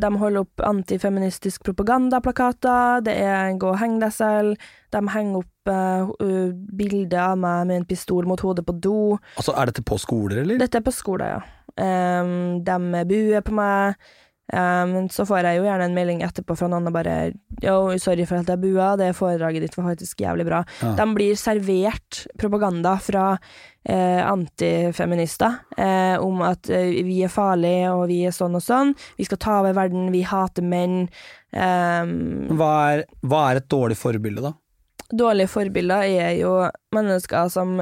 A: De holder opp antifeministisk propagandaplakater, det er gå og heng deg selv, de henger opp uh, bilder av meg med en pistol mot hodet på do.
B: Altså, Er dette på skoler, eller?
A: Dette er på skole, ja. Um, de buer på meg. Um, så får jeg jo gjerne en melding etterpå fra noen og bare Yo, sorry for at jeg bua, det foredraget ditt var faktisk jævlig bra.
B: Ja.
A: De blir servert propaganda fra eh, antifeminister eh, om at eh, vi er farlige, og vi er sånn og sånn. Vi skal ta over verden, vi hater menn. Um,
B: Hva er, hva er et dårlig forbilde, da?
A: dårlige forbilder er jo mennesker som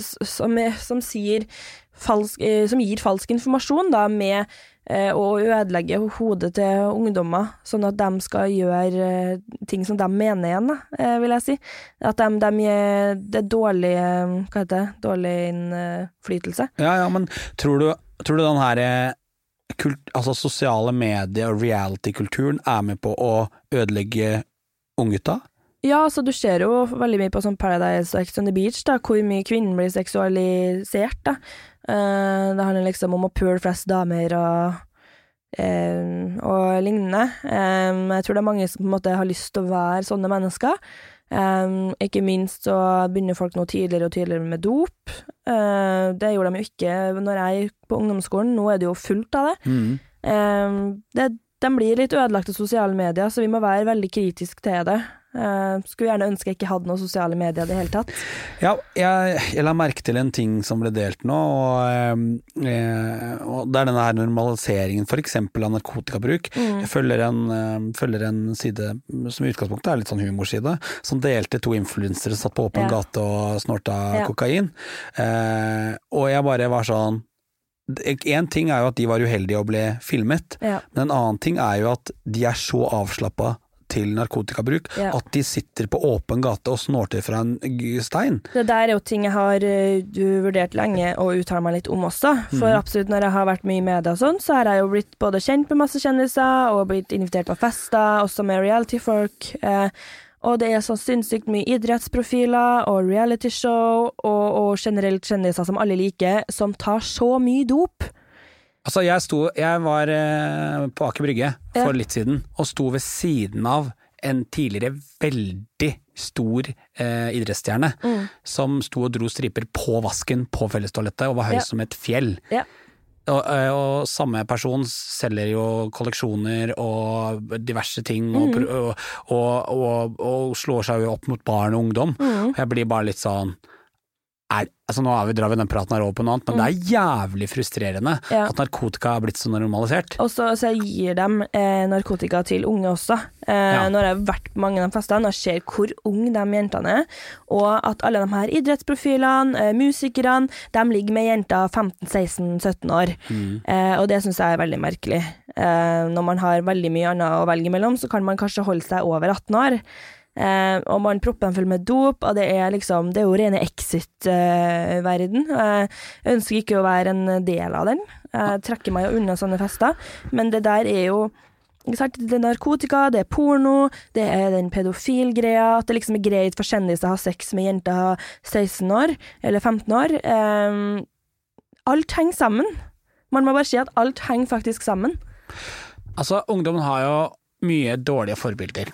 A: som, som, sier falsk, eh, som gir falsk informasjon, da, med eh, å ødelegge hodet til ungdommer, sånn at de skal gjøre eh, ting som de mener igjen, da, eh, vil jeg si. At de, de gir det dårlig eh, Hva heter det? Dårlig innflytelse.
B: Ja, ja, men tror du, tror du den her kult, altså sosiale medier og reality-kulturen er med på å ødelegge unggutta?
A: Ja, altså du ser jo veldig mye på sånn Paradise og Ex on the Beach, da, hvor mye kvinnen blir seksualisert, da. Eh, det handler liksom om å pule flest damer og, uh, og lignende. Um, jeg tror det er mange som på en måte har lyst til å være sånne mennesker. Um, ikke minst så begynner folk nå tidligere og tidligere med dop. Uh, det gjorde de jo ikke når jeg gikk på ungdomsskolen, nå er det jo fullt av det.
B: Mm.
A: Um, det, de blir litt ødelagt av sosiale medier, så vi må være veldig kritiske til det. Eh, skulle gjerne ønske jeg ikke hadde noen sosiale medier i det hele tatt.
B: Ja, jeg, jeg la merke til en ting som ble delt nå, og, eh, og det er denne her normaliseringen f.eks. av narkotikabruk. Jeg følger en, uh, følger en side som i utgangspunktet er litt sånn humorside, som delte to influensere satt på åpen
A: Ja.
B: gate og snorta
A: Ja.
B: kokain. Uh, og jeg bare var sånn En ting er jo at de var uheldige og ble filmet,
A: Ja.
B: men en annen ting er jo at de er så avslappa til narkotikabruk
A: Ja.
B: at de sitter på åpen gate og snorter fra en stein.
A: Det der er jo ting jeg har eh, du vurdert lenge og uttaler meg litt om også. For absolutt når jeg har vært mye i media og sånn, så har jeg jo blitt både kjent med masse kjendiser og blitt invitert på fester, også med reality-folk. Eh, og det er så sinnssykt mye idrettsprofiler og realityshow og, og generelt kjendiser som alle liker, som tar så mye dop.
B: Altså, jeg sto Jeg var eh, på Aker Brygge for
A: Ja.
B: litt siden, og sto ved siden av en tidligere veldig stor eh, idrettsstjerne,
A: Mm.
B: som sto og dro striper på vasken på fellestoalettet, og var høy
A: Ja.
B: som et fjell.
A: Ja.
B: Og, eh, og samme person selger jo kolleksjoner og diverse ting, og,
A: Mm.
B: og, og, og, og slår seg jo opp mot barn og ungdom.
A: Mm.
B: Og jeg blir bare litt sånn er, altså Nå er vi, drar vi den praten her over på noe annet, men det er jævlig frustrerende
A: Mm. Ja.
B: at narkotika er blitt så normalisert.
A: Og så, så gir dem eh, narkotika til unge også. Eh,
B: Ja.
A: Jeg har vært på mange av de festene og ser hvor unge de jentene er, og at alle de her idrettsprofilene, eh, musikerne, de ligger med jenter 15-16-17 år.
B: Mm.
A: Eh, og det syns jeg er veldig merkelig. Eh, når man har veldig mye annet å velge mellom, så kan man kanskje holde seg over 18 år. Eh, og man propper dem full med dop, og det er liksom Det er jo rene exit-verden. jeg ønsker ikke å være en del av den. Jeg trekker meg jo unna sånne fester. Men det der er jo? Det er narkotika, det er porno, det er den pedofilgreia. At det liksom er greit for kjendiser å ha sex med jenter 16 år, eller 15 år. Eh, alt henger sammen. Man må bare si at alt henger faktisk sammen.
B: Altså, ungdommen har jo mye dårlige forbilder.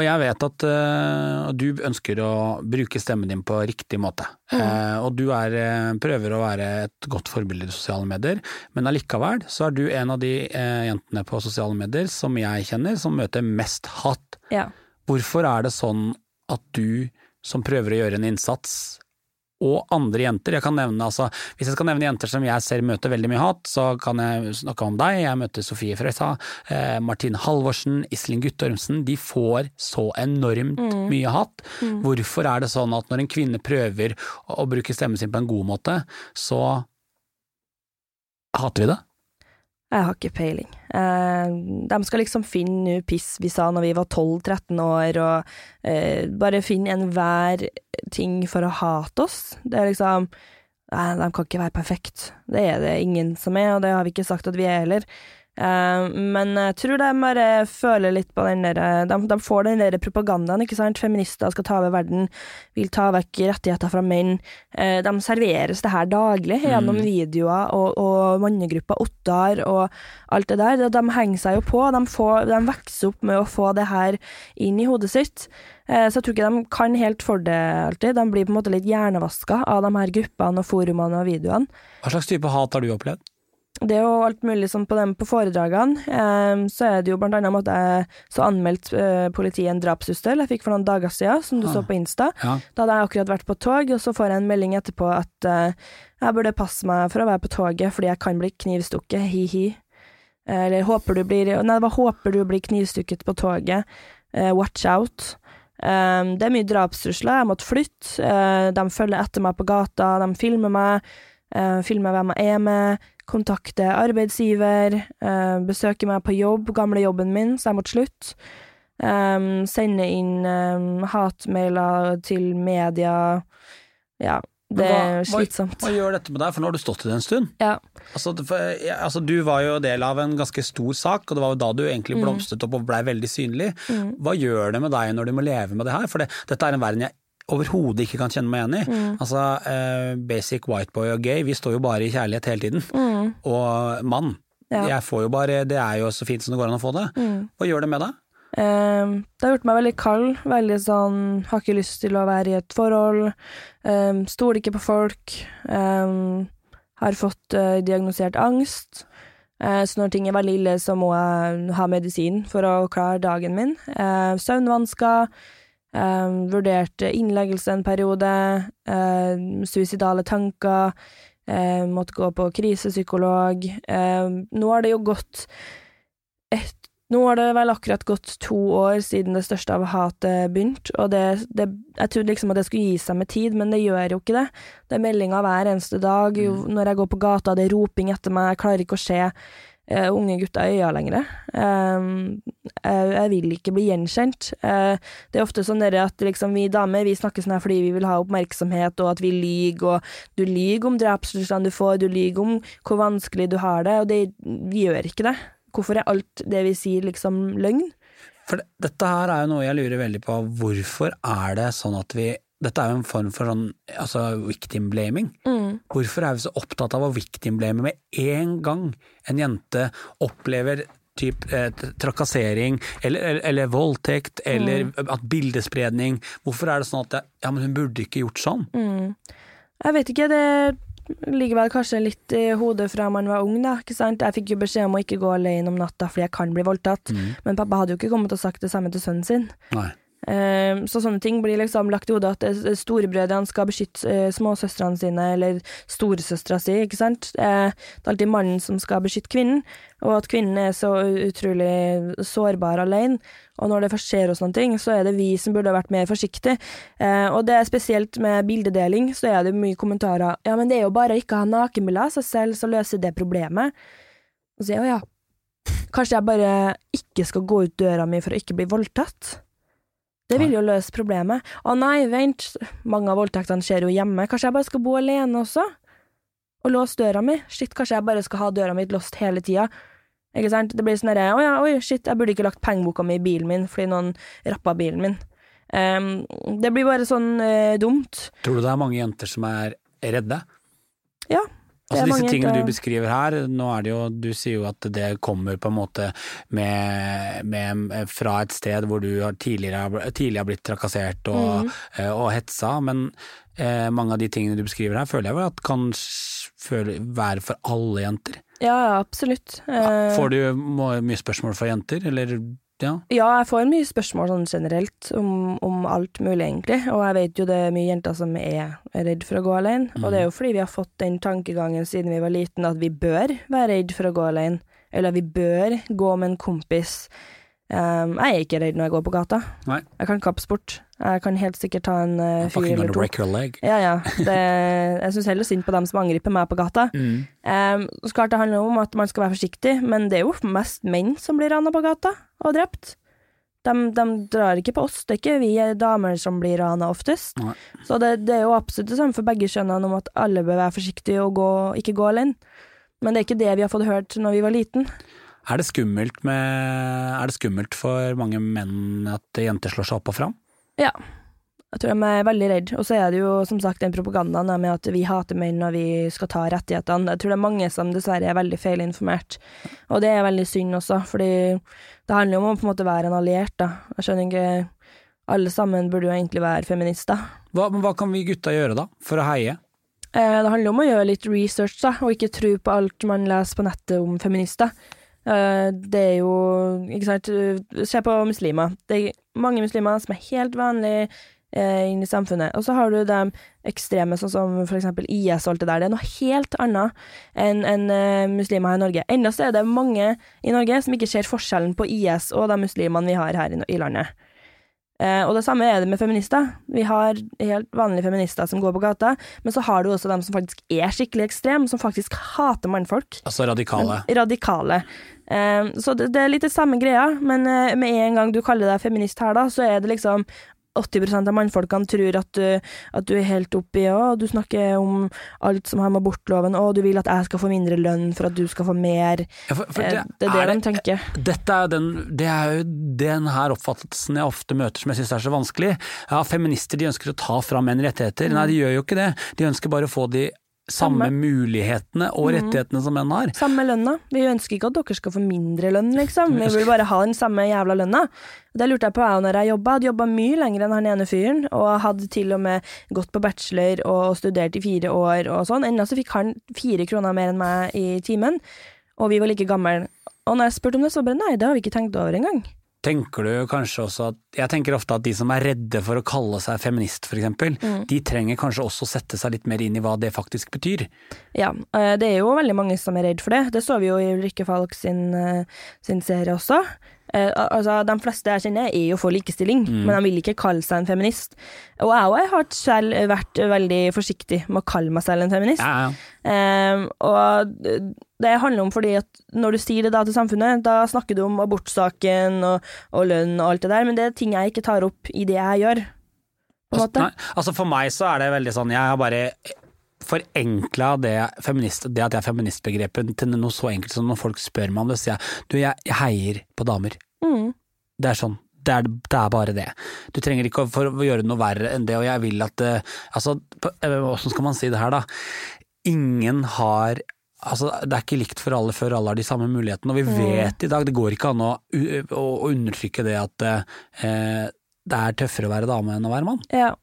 B: Og jeg vet at uh, du ønsker å bruke stemmen din på riktig måte. Eh, og du er, eh, prøver å være et godt forbilde i sosiale medier, men allikevel så er du en av de uh, jentene på sosiale medier som jeg kjenner som møter mest hat.
A: Ja.
B: Hvorfor er det sånn at du som prøver å gjøre en innsats, og andre jenter, jeg kan nevne altså, hvis jeg skal nevne jenter som jeg ser møter veldig mye hat, så kan jeg snakke om deg, jeg møter Sofie Frøysa, eh, Martin Halvorsen, Iselin Guttormsen, de får så enormt mye hat. Hvorfor er det sånn at når en kvinne prøver å, å bruke stemmen sin på en god måte, så hater vi det?
A: Jeg har ikke peiling. Eh, de skal liksom finne piss vi sa når vi var 12-13 år, og eh, bare finne enhver ting for å hate oss. Det er liksom Nei, de kan ikke være perfekt. Det er det ingen som er, og det har vi ikke sagt at vi er heller. Eh, men jeg tror de bare føler litt på den der de, de får den der propagandaen, ikke sant. Feminister skal ta over verden, vil ta vekk rettigheter fra menn. Eh, de serveres det her daglig gjennom videoer og, og mannegruppa Ottar og alt det der. De, henger seg jo på. De, får, de vokser opp med å få det her inn i hodet sitt. Eh, Så jeg tror ikke de kan helt for det alltid. De blir på en måte litt hjernevaska av de her gruppene og forumene og videoene.
B: Hva slags type hat har du opplevd?
A: Det er jo alt mulig sånn på dem på foredragene. Eh, så er det jo blant annet at jeg så anmeldt eh, politiet en drapssyssel jeg fikk for noen dager siden, som du
B: Ah.
A: så på Insta.
B: Ja.
A: Da hadde jeg akkurat vært på tog, og så får jeg en melding etterpå at eh, jeg burde passe meg for å være på toget fordi jeg kan bli knivstukket, hi-hi. Eller håper du blir Nei, det var håper du blir knivstukket på toget, eh, watch out. Um, det er mye drapstrusler, jeg måtte flytte. Uh, de følger etter meg på gata, de filmer meg, uh, filmer hvem jeg er med, kontakter arbeidsgiver, besøke besøker meg på jobb, gamle jobben min, så jeg måtte slutte. Um, sende inn um, hatmailer til media. Ja, det er slitsomt.
B: Hva, hva, gjør dette med deg, for nå har du stått i det en stund?
A: Ja.
B: Altså, for, ja, altså, du var jo del av en ganske stor sak, og det var jo da du egentlig
A: Mm.
B: blomstret opp og blei veldig synlig. Hva gjør det med deg når du må leve med det her? For det, dette er en verden jeg overhodet ikke kan kjenne meg igjen i.
A: Mm.
B: Altså, eh, basic white boy og gay, vi står jo bare i kjærlighet hele tiden.
A: Mm.
B: Og mann.
A: Ja.
B: Jeg får jo bare, Det er jo så fint som det går an å få det.
A: Mm.
B: Hva gjør det med deg?
A: Um, det har gjort meg veldig kald. Veldig sånn Har ikke lyst til å være i et forhold. Um, stoler ikke på folk. Um, har fått uh, diagnosert angst. Uh, så når ting er veldig ille, så må jeg ha medisin for å klare dagen min. Uh, søvnvansker. Um, vurderte innleggelse en periode. um, suicidale tanker. um, måtte gå på krisepsykolog. Nå har det jo gått et nå har det vel akkurat gått to år siden det største av hatet begynte, og det, det, jeg trodde liksom at det skulle gi seg med tid, men det gjør jo ikke det. Det er meldinger hver eneste dag. Jo, når jeg går på gata, det er roping etter meg, jeg klarer ikke å se eh, unge gutter i øya lenger. Uh, jeg, vil ikke bli gjenkjent. Det er ofte sånn at liksom, vi damer vi snakker sånn her fordi vi vil ha oppmerksomhet, og at vi lyver, og du lyver om drapstruslene du får, du lyver om hvor vanskelig du har det, og det, vi gjør ikke det. Hvorfor er alt det vi sier liksom løgn?
B: For dette her er jo noe jeg lurer veldig på. Hvorfor er det sånn at vi Dette er jo en form for sånn altså victim blaming.
A: Mm.
B: Hvorfor er vi så opptatt av å victim blame med en gang en jente opplever typ eh, trakassering eller, eller, eller voldtekt eller at bildespredning Hvorfor er det sånn at det, ja, men hun burde ikke gjort sånn?
A: Mm. Jeg vet ikke, det ligger vel kanskje litt i hodet fra man var ung, da. ikke sant? Jeg fikk jo beskjed om å ikke gå alene om natta fordi jeg kan bli voldtatt, men pappa hadde jo ikke kommet og sagt det samme til sønnen sin.
B: Nei.
A: Eh, så sånne ting blir liksom lagt i hodet at eh, storebrødrene skal beskytte eh, småsøstrene sine, eller storesøstera si, ikke sant. Eh, det er alltid mannen som skal beskytte kvinnen, og at kvinnen er så utrolig sårbar alene. Og når det først skjer oss noen ting, så er det vi som burde ha vært mer forsiktige. Og det er spesielt med bildedeling, så er det mye kommentarer ja, men det er jo bare å ikke ha nakenbilder av seg selv, så løser det problemet. Og så sier jeg å ja, kanskje jeg bare ikke skal gå ut døra mi for å ikke bli voldtatt? Det vil jo løse problemet. Å nei, vent, mange av voldtektene skjer jo hjemme, kanskje jeg bare skal bo alene også? Og låse døra mi? Shit, kanskje jeg bare skal ha døra mi låst hele tida? Ikke sant? Det blir sånn herre, å ja, oi, shit, jeg burde ikke lagt pengeboka mi i bilen min fordi noen rappa bilen min. Um, det blir bare sånn uh, dumt.
B: Tror du det er mange jenter som er redde?
A: Ja.
B: Altså Disse tingene du beskriver her, nå er det jo, du sier jo at det kommer på en måte med, med, fra et sted hvor du tidligere, har- tidligere har blitt trakassert og,
A: Mm.
B: eh, og hetsa, men eh, mange av de tingene du beskriver her, føler jeg vel at kan føle, være for alle jenter.
A: Ja, ja, absolutt. Eh,
B: Får du mye spørsmål fra jenter, eller ja?
A: Ja, jeg får mye spørsmål sånn generelt om, om alt mulig, egentlig. Og jeg vet jo det er mye jenter som er redd for å gå alene. Og det er jo fordi vi har fått den tankegangen siden vi var liten at vi bør være redd for å gå alene. Eller vi bør gå med en kompis. Um, jeg er ikke redd når jeg går på gata.
B: Nei.
A: Jeg kan kappsport. Jeg kan helt sikkert ta en uh, fyr eller to.
B: break your leg.
A: Ja, ja. Det, jeg syns heller synd på dem som angriper meg på gata.
B: Mm.
A: Um, så klart det handler om at man skal være forsiktig, men det er jo mest menn som blir rana på gata og drept. De, de drar ikke på oss, det er ikke vi damer som blir rana oftest.
B: Nei.
A: Så det, det er jo absolutt det samme for begge kjønnene om at alle bør være forsiktige og gå, ikke gå alene. Men det er ikke det vi har fått hørt når vi var liten.
B: Er det skummelt med Er det skummelt for mange menn at jenter slår seg opp og fram?
A: Ja. Jeg tror de er veldig redd. Og så er det jo som sagt den propagandaen med at vi hater menn og vi skal ta rettighetene. Jeg tror det er mange som dessverre er veldig feilinformert. Og det er veldig synd også, fordi det handler jo om å på en måte være en alliert, da. Jeg skjønner ikke Alle sammen burde jo egentlig være feminister.
B: Hva, men hva kan vi gutta gjøre da, for å heie?
A: Eh, det handler om å gjøre litt research, da, og ikke tro på alt man leser på nettet om feminister. Eh, det er jo Ikke sant, se på muslimer. Det er mange muslimer som er helt vanlige eh, inn i samfunnet. Og så har du de ekstreme, sånn som for eksempel IS og alt det der. Det er noe helt annet enn en, eh, muslimer her i Norge. Enda så er det mange i Norge som ikke ser forskjellen på IS og de muslimene vi har her i, i landet. Eh, og det samme er det med feminister. Vi har helt vanlige feminister som går på gata, men så har du også dem som faktisk er skikkelig ekstreme, som faktisk hater mannfolk.
B: Altså radikale.
A: Radikale. Eh, så det, det er litt det samme greia, men eh, med en gang du kaller deg feminist her, da, så er det liksom 80% av mannfolkene tror at du, at du er helt oppi og du snakker om alt som har med abortloven, og du vil at jeg skal få mindre lønn for at du skal få mer.
B: Ja, for, for
A: Eh,
B: det,
A: det er det de tenker.
B: Dette er, den, det er jo den her oppfattelsen jeg ofte møter som jeg syns er så vanskelig. Ja, feminister de ønsker å ta fra menn rettigheter. Nei, de gjør jo ikke det. De ønsker bare å få de samme,
A: Samme.
B: mulighetene og rettighetene som menn har.
A: Samme lønna. Vi ønsker ikke at dere skal få mindre lønn, liksom. Vi vil bare ha den samme jævla lønna. Det lurte jeg på jeg når jeg jobba. Hadde jobba mye lenger enn han ene fyren, og hadde til og med gått på bachelor og studert i fire år og sånn. Ennå så fikk han fire kroner mer enn meg i timen, og vi var like gamle. Og når jeg spurte om det, så bare nei, det har vi ikke tenkt over engang.
B: Tenker du kanskje også at Jeg tenker ofte at de som er redde for å kalle seg feminist, eksempel,
A: Mm.
B: de trenger kanskje også sette seg litt mer inn i hva det faktisk betyr.
A: Ja, eh, det er jo veldig mange som er redd for det. Det så vi jo i Ulrikke Falk sin, eh, sin serie også. Eh, altså, de fleste jeg kjenner er jo for likestilling, men de vil ikke kalle seg en feminist. Og jeg òg har selv vært veldig forsiktig med å kalle meg selv en feminist.
B: Ja, ja.
A: Eh, og det handler om fordi at når du sier det da til samfunnet, da snakker du om abortsaken og, og lønn og alt det der, men det er ting jeg ikke tar opp i det jeg gjør. På
B: Altså, nei, altså for meg så er det veldig sånn, jeg har bare forenkla det, feminist, det at jeg er feministbegrepet til noe så enkelt som når folk spør meg om det, sier jeg du, jeg, jeg heier på damer.
A: Mm.
B: Det er sånn. Det er, det er bare det. Du trenger ikke å, for å gjøre noe verre enn det, og jeg vil at eh, Altså, på- eh, skal man si det her, da? Ingen har Altså, Det er ikke likt for alle før alle har de samme mulighetene, og vi vet i dag Det går ikke an å, å, å undertrykke det at eh, det er tøffere å være dame enn å være mann.
A: Ja.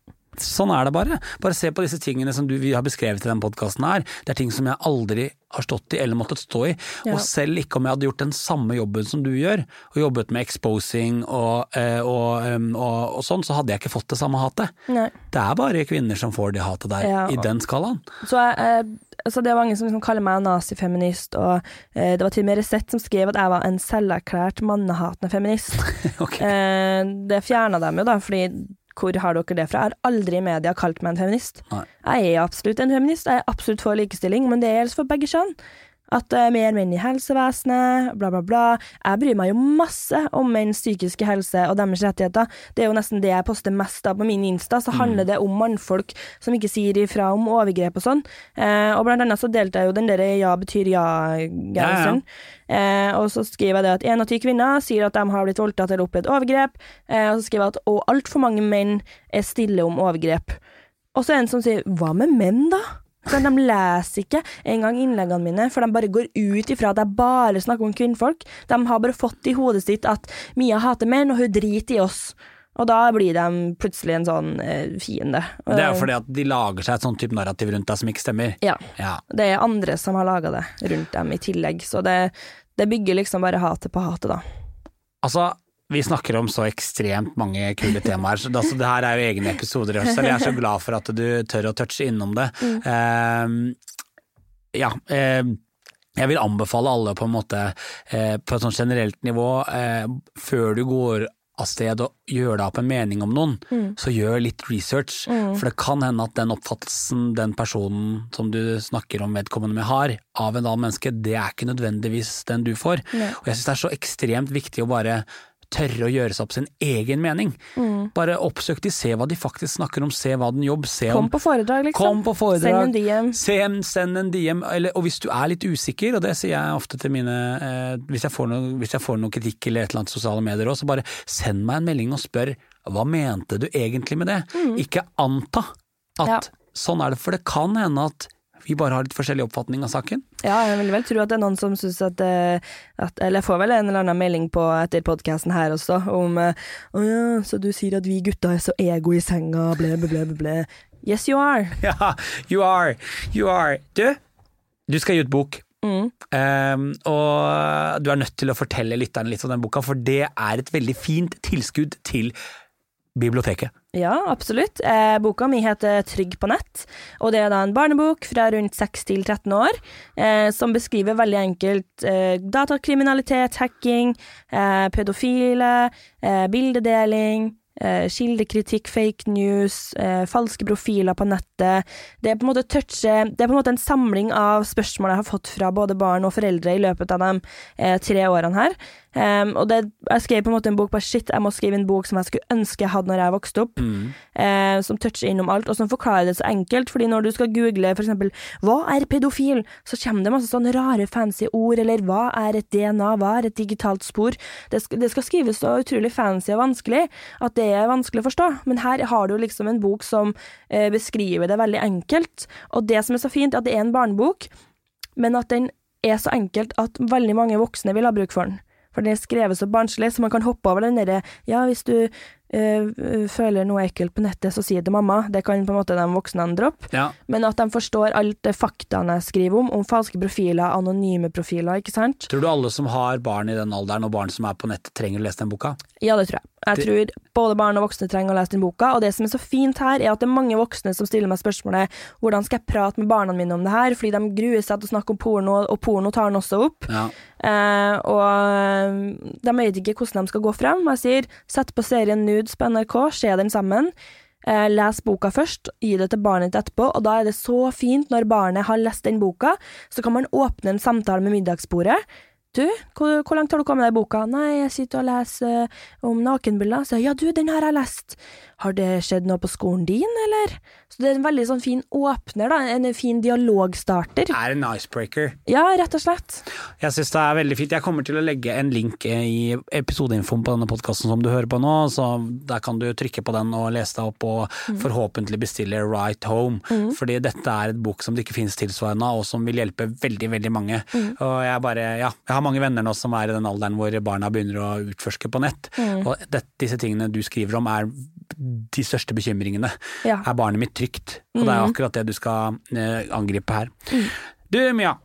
B: Sånn er det bare. Bare se på disse tingene som du, vi har beskrevet i denne podkasten her. Det er ting som jeg aldri har stått i eller måttet stå i.
A: Ja.
B: Og selv ikke om jeg hadde gjort den samme jobben som du gjør, og jobbet med exposing og, eh, og, og, og sånn, så hadde jeg ikke fått det samme hatet.
A: Nei.
B: Det er bare kvinner som får det hatet der,
A: Ja.
B: i den skalaen.
A: Så jeg, eh, altså det er mange som liksom kaller meg nazifeminist, og eh, det var til og med Resett som skrev at jeg var en selverklært mannehatende feminist.
B: okay.
A: eh, det fjerna dem jo, da, fordi hvor har dere det fra? Jeg har aldri i media kalt meg en feminist.
B: Nei.
A: Jeg er absolutt en feminist, jeg er absolutt for likestilling, men det gjelder for begge kjønn. At det er mer menn i helsevesenet, bla, bla, bla. Jeg bryr meg jo masse om menns psykiske helse og deres rettigheter. Det er jo nesten det jeg poster mest av på min Insta, så handler det om mannfolk som ikke sier ifra om overgrep og sånn. Eh, og blant annet så delte jeg jo den der ja betyr ja-genseren. Eh, og så skriver jeg det at én av ti kvinner sier at de har blitt voldtatt eller opplevd overgrep. Eh, og så skriver jeg at og altfor mange menn er stille om overgrep. Og så er det en som sier hva med menn, da? For de leser ikke engang innleggene mine, for de bare går ut ifra at jeg bare snakker om kvinnfolk. De har bare fått i hodet sitt at Mia hater menn, og hun driter i oss. Og da blir de plutselig en sånn eh, fiende.
B: Det er jo fordi at de lager seg et sånn type narrativ rundt deg som ikke stemmer.
A: Ja.
B: Ja.
A: Det er andre som har laga det rundt dem i tillegg, så det, det bygger liksom bare hatet på hatet, da.
B: Altså, vi snakker om så ekstremt mange kule temaer, så det, altså, det her er jo egne episoder selv. Jeg er så glad for at du tør å touche innom det. Eh, ja. Uh, jeg vil anbefale alle på en måte eh, på et sånt generelt nivå, før du går av sted og gjør deg opp en mening om noen, så gjør litt research. For det kan hende at den oppfattelsen den personen som du snakker om vedkommende med har, av en annen menneske, det er ikke nødvendigvis den du får.
A: Mm.
B: Og jeg syns det er så ekstremt viktig å bare tørre å gjøre seg opp sin egen mening. Bare oppsøk de, se hva de faktisk snakker om, se hva den jobb, se
A: Kom
B: om
A: på foredrag, liksom.
B: Kom på foredrag.
A: Send en DM.
B: Send, send en DM, eller, og hvis du er litt usikker, og det sier jeg ofte til mine eh, hvis, jeg får noe, hvis jeg får noe kritikk eller et eller annet sosiale medier òg, så bare send meg en melding og spør hva mente du egentlig med det? Ikke anta at
A: Ja.
B: sånn er det, for det kan hende at vi bare har litt forskjellig oppfatning av saken.
A: Ja, jeg vil vel tro at det er noen som syns at, eh, at Eller jeg får vel en eller annen melding på etter podkasten her også, om eh, Å ja, så du sier at vi gutta er så ego i senga, ble, ble, ble, ble, ble. Yes, you are.
B: Ja, you are, you are. Du, du skal gi ut bok.
A: Mm.
B: Um, og du er nødt til å fortelle lytterne litt om den boka, for det er et veldig fint tilskudd til biblioteket.
A: Ja, absolutt. Eh, boka mi heter Trygg på nett, og det er da en barnebok fra rundt 6 til 13 år, eh, som beskriver veldig enkelt eh, datakriminalitet, hacking, pedofile, bildedeling, kildekritikk, fake news, falske profiler på nettet. Det er på en måte touche, det er på en måte en samling av spørsmål jeg har fått fra både barn og foreldre i løpet av de tre årene her. Um, og det, jeg skrev på en måte en bok på shit, jeg må skrive en bok som jeg skulle ønske jeg hadde når jeg vokste opp,
B: Mm.
A: uh, som toucher innom alt, og som forklarer det så enkelt. Fordi når du skal google eksempel 'hva er pedofil', så kommer det masse sånne rare fancy ord, eller 'hva er et DNA', 'hva er et digitalt spor'. Det skal, det skal skrives så utrolig fancy og vanskelig at det er vanskelig å forstå. Men her har du liksom en bok som uh, beskriver det veldig enkelt. Og det som er så fint, er at det er en barnebok, men at den er så enkelt at veldig mange voksne vil ha bruk for den. For det er skrevet så barnslig, så man kan hoppe over den derre Ja, hvis du føler noe ekkelt på nettet, så sier det mamma. Det kan på en måte de voksne droppe.
B: Ja.
A: Men at de forstår alt det faktaene jeg skriver om, om falske profiler, anonyme profiler, ikke sant?
B: Tror du alle som har barn i den alderen, og barn som er på nettet, trenger å lese den boka?
A: Ja, det tror jeg. Jeg tror både barn og voksne trenger å lese den boka, og det som er så fint her, er at det er mange voksne som stiller meg spørsmålet hvordan skal jeg prate med barna mine om det her, fordi de gruer seg til å snakke om porno, og porno tar den også opp.
B: Ja.
A: Eh, og de vet ikke hvordan de skal gå frem. Jeg sier sett på serien Nudes på NRK, se den sammen. Eh, les boka først, gi det til barnet ditt etterpå, og da er det så fint når barnet har lest den boka, så kan man åpne en samtale med middagsbordet. Du, hvor, hvor langt har du kommet deg i boka? Nei, jeg sitter og leser eh, om nakenbilder. Så ja, du, den har jeg lest. Har det skjedd noe på skolen din, eller? Så det er en veldig sånn fin åpner, da. En fin dialogstarter.
B: Er en icebreaker.
A: Ja, rett og slett.
B: Jeg syns det er veldig fint. Jeg kommer til å legge en link eh, i episodeinfoen på denne podkasten som du hører på nå, så der kan du trykke på den og lese deg opp og forhåpentlig bestille Right Home. Fordi dette er et bok som det ikke finnes tilsvarende og som vil hjelpe veldig, veldig mange. Og jeg bare, ja, jeg har mange venner nå som er i den alderen hvor barna begynner å utforske på nett. Og det, disse tingene du skriver om er de største bekymringene.
A: Ja.
B: Er barnet mitt trygt? Og det er akkurat det du skal eh, angripe her. Du Mia,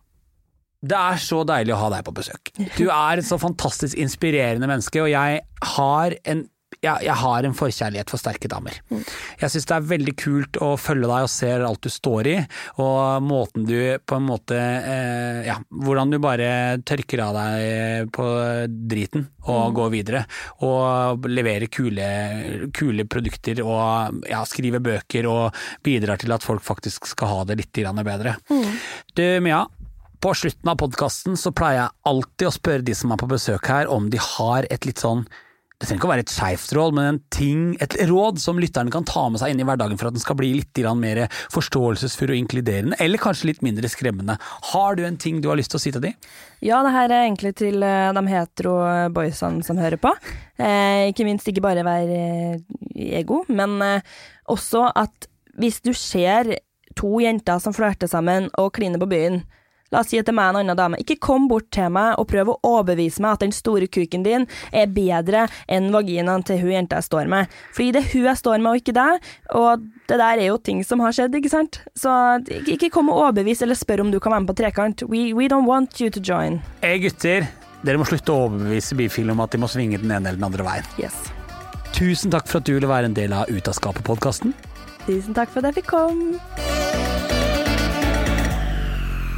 B: det er så deilig å ha deg på besøk. Du er et så fantastisk inspirerende menneske, og jeg har en jeg, jeg har en forkjærlighet for sterke damer. Jeg syns det er veldig kult å følge deg og se alt du står i, og måten du på en måte eh, Ja, hvordan du bare tørker av deg på driten og går videre. Og leverer kule, kule produkter og ja, skriver bøker og bidrar til at folk faktisk skal ha det litt bedre. bedre. Du Mia, på slutten av podkasten så pleier jeg alltid å spørre de som er på besøk her, om de har et litt sånn det trenger ikke å være et skeivt råd, men en ting, et råd som lytterne kan ta med seg inn i hverdagen for at den skal bli litt mer forståelsesfull og inkluderende, eller kanskje litt mindre skremmende. Har du en ting du har lyst til å si til dem?
A: Ja, det her er egentlig til eh, de hetero boysene som hører på. Eh, ikke minst ikke bare være eh, ego, men eh, også at hvis du ser to jenter som flørter sammen og kliner på byen, La oss si at det er meg og en annen dame. Ikke kom bort til meg og prøv å overbevise meg at den store kuken din er bedre enn vaginaen til hun jenta jeg står med. Fordi det er hun jeg står med, og ikke deg. Og det der er jo ting som har skjedd, ikke sant. Så ikke, kom og overbevis eller spør om du kan være med på trekant. We, we don't want you to join.
B: Hei gutter, dere må slutte å overbevise bifile om at de må svinge den ene eller den andre veien.
A: Yes.
B: Tusen takk for at du ville være en del av Ut av skapet-podkasten.
A: Tusen takk for at jeg fikk komme.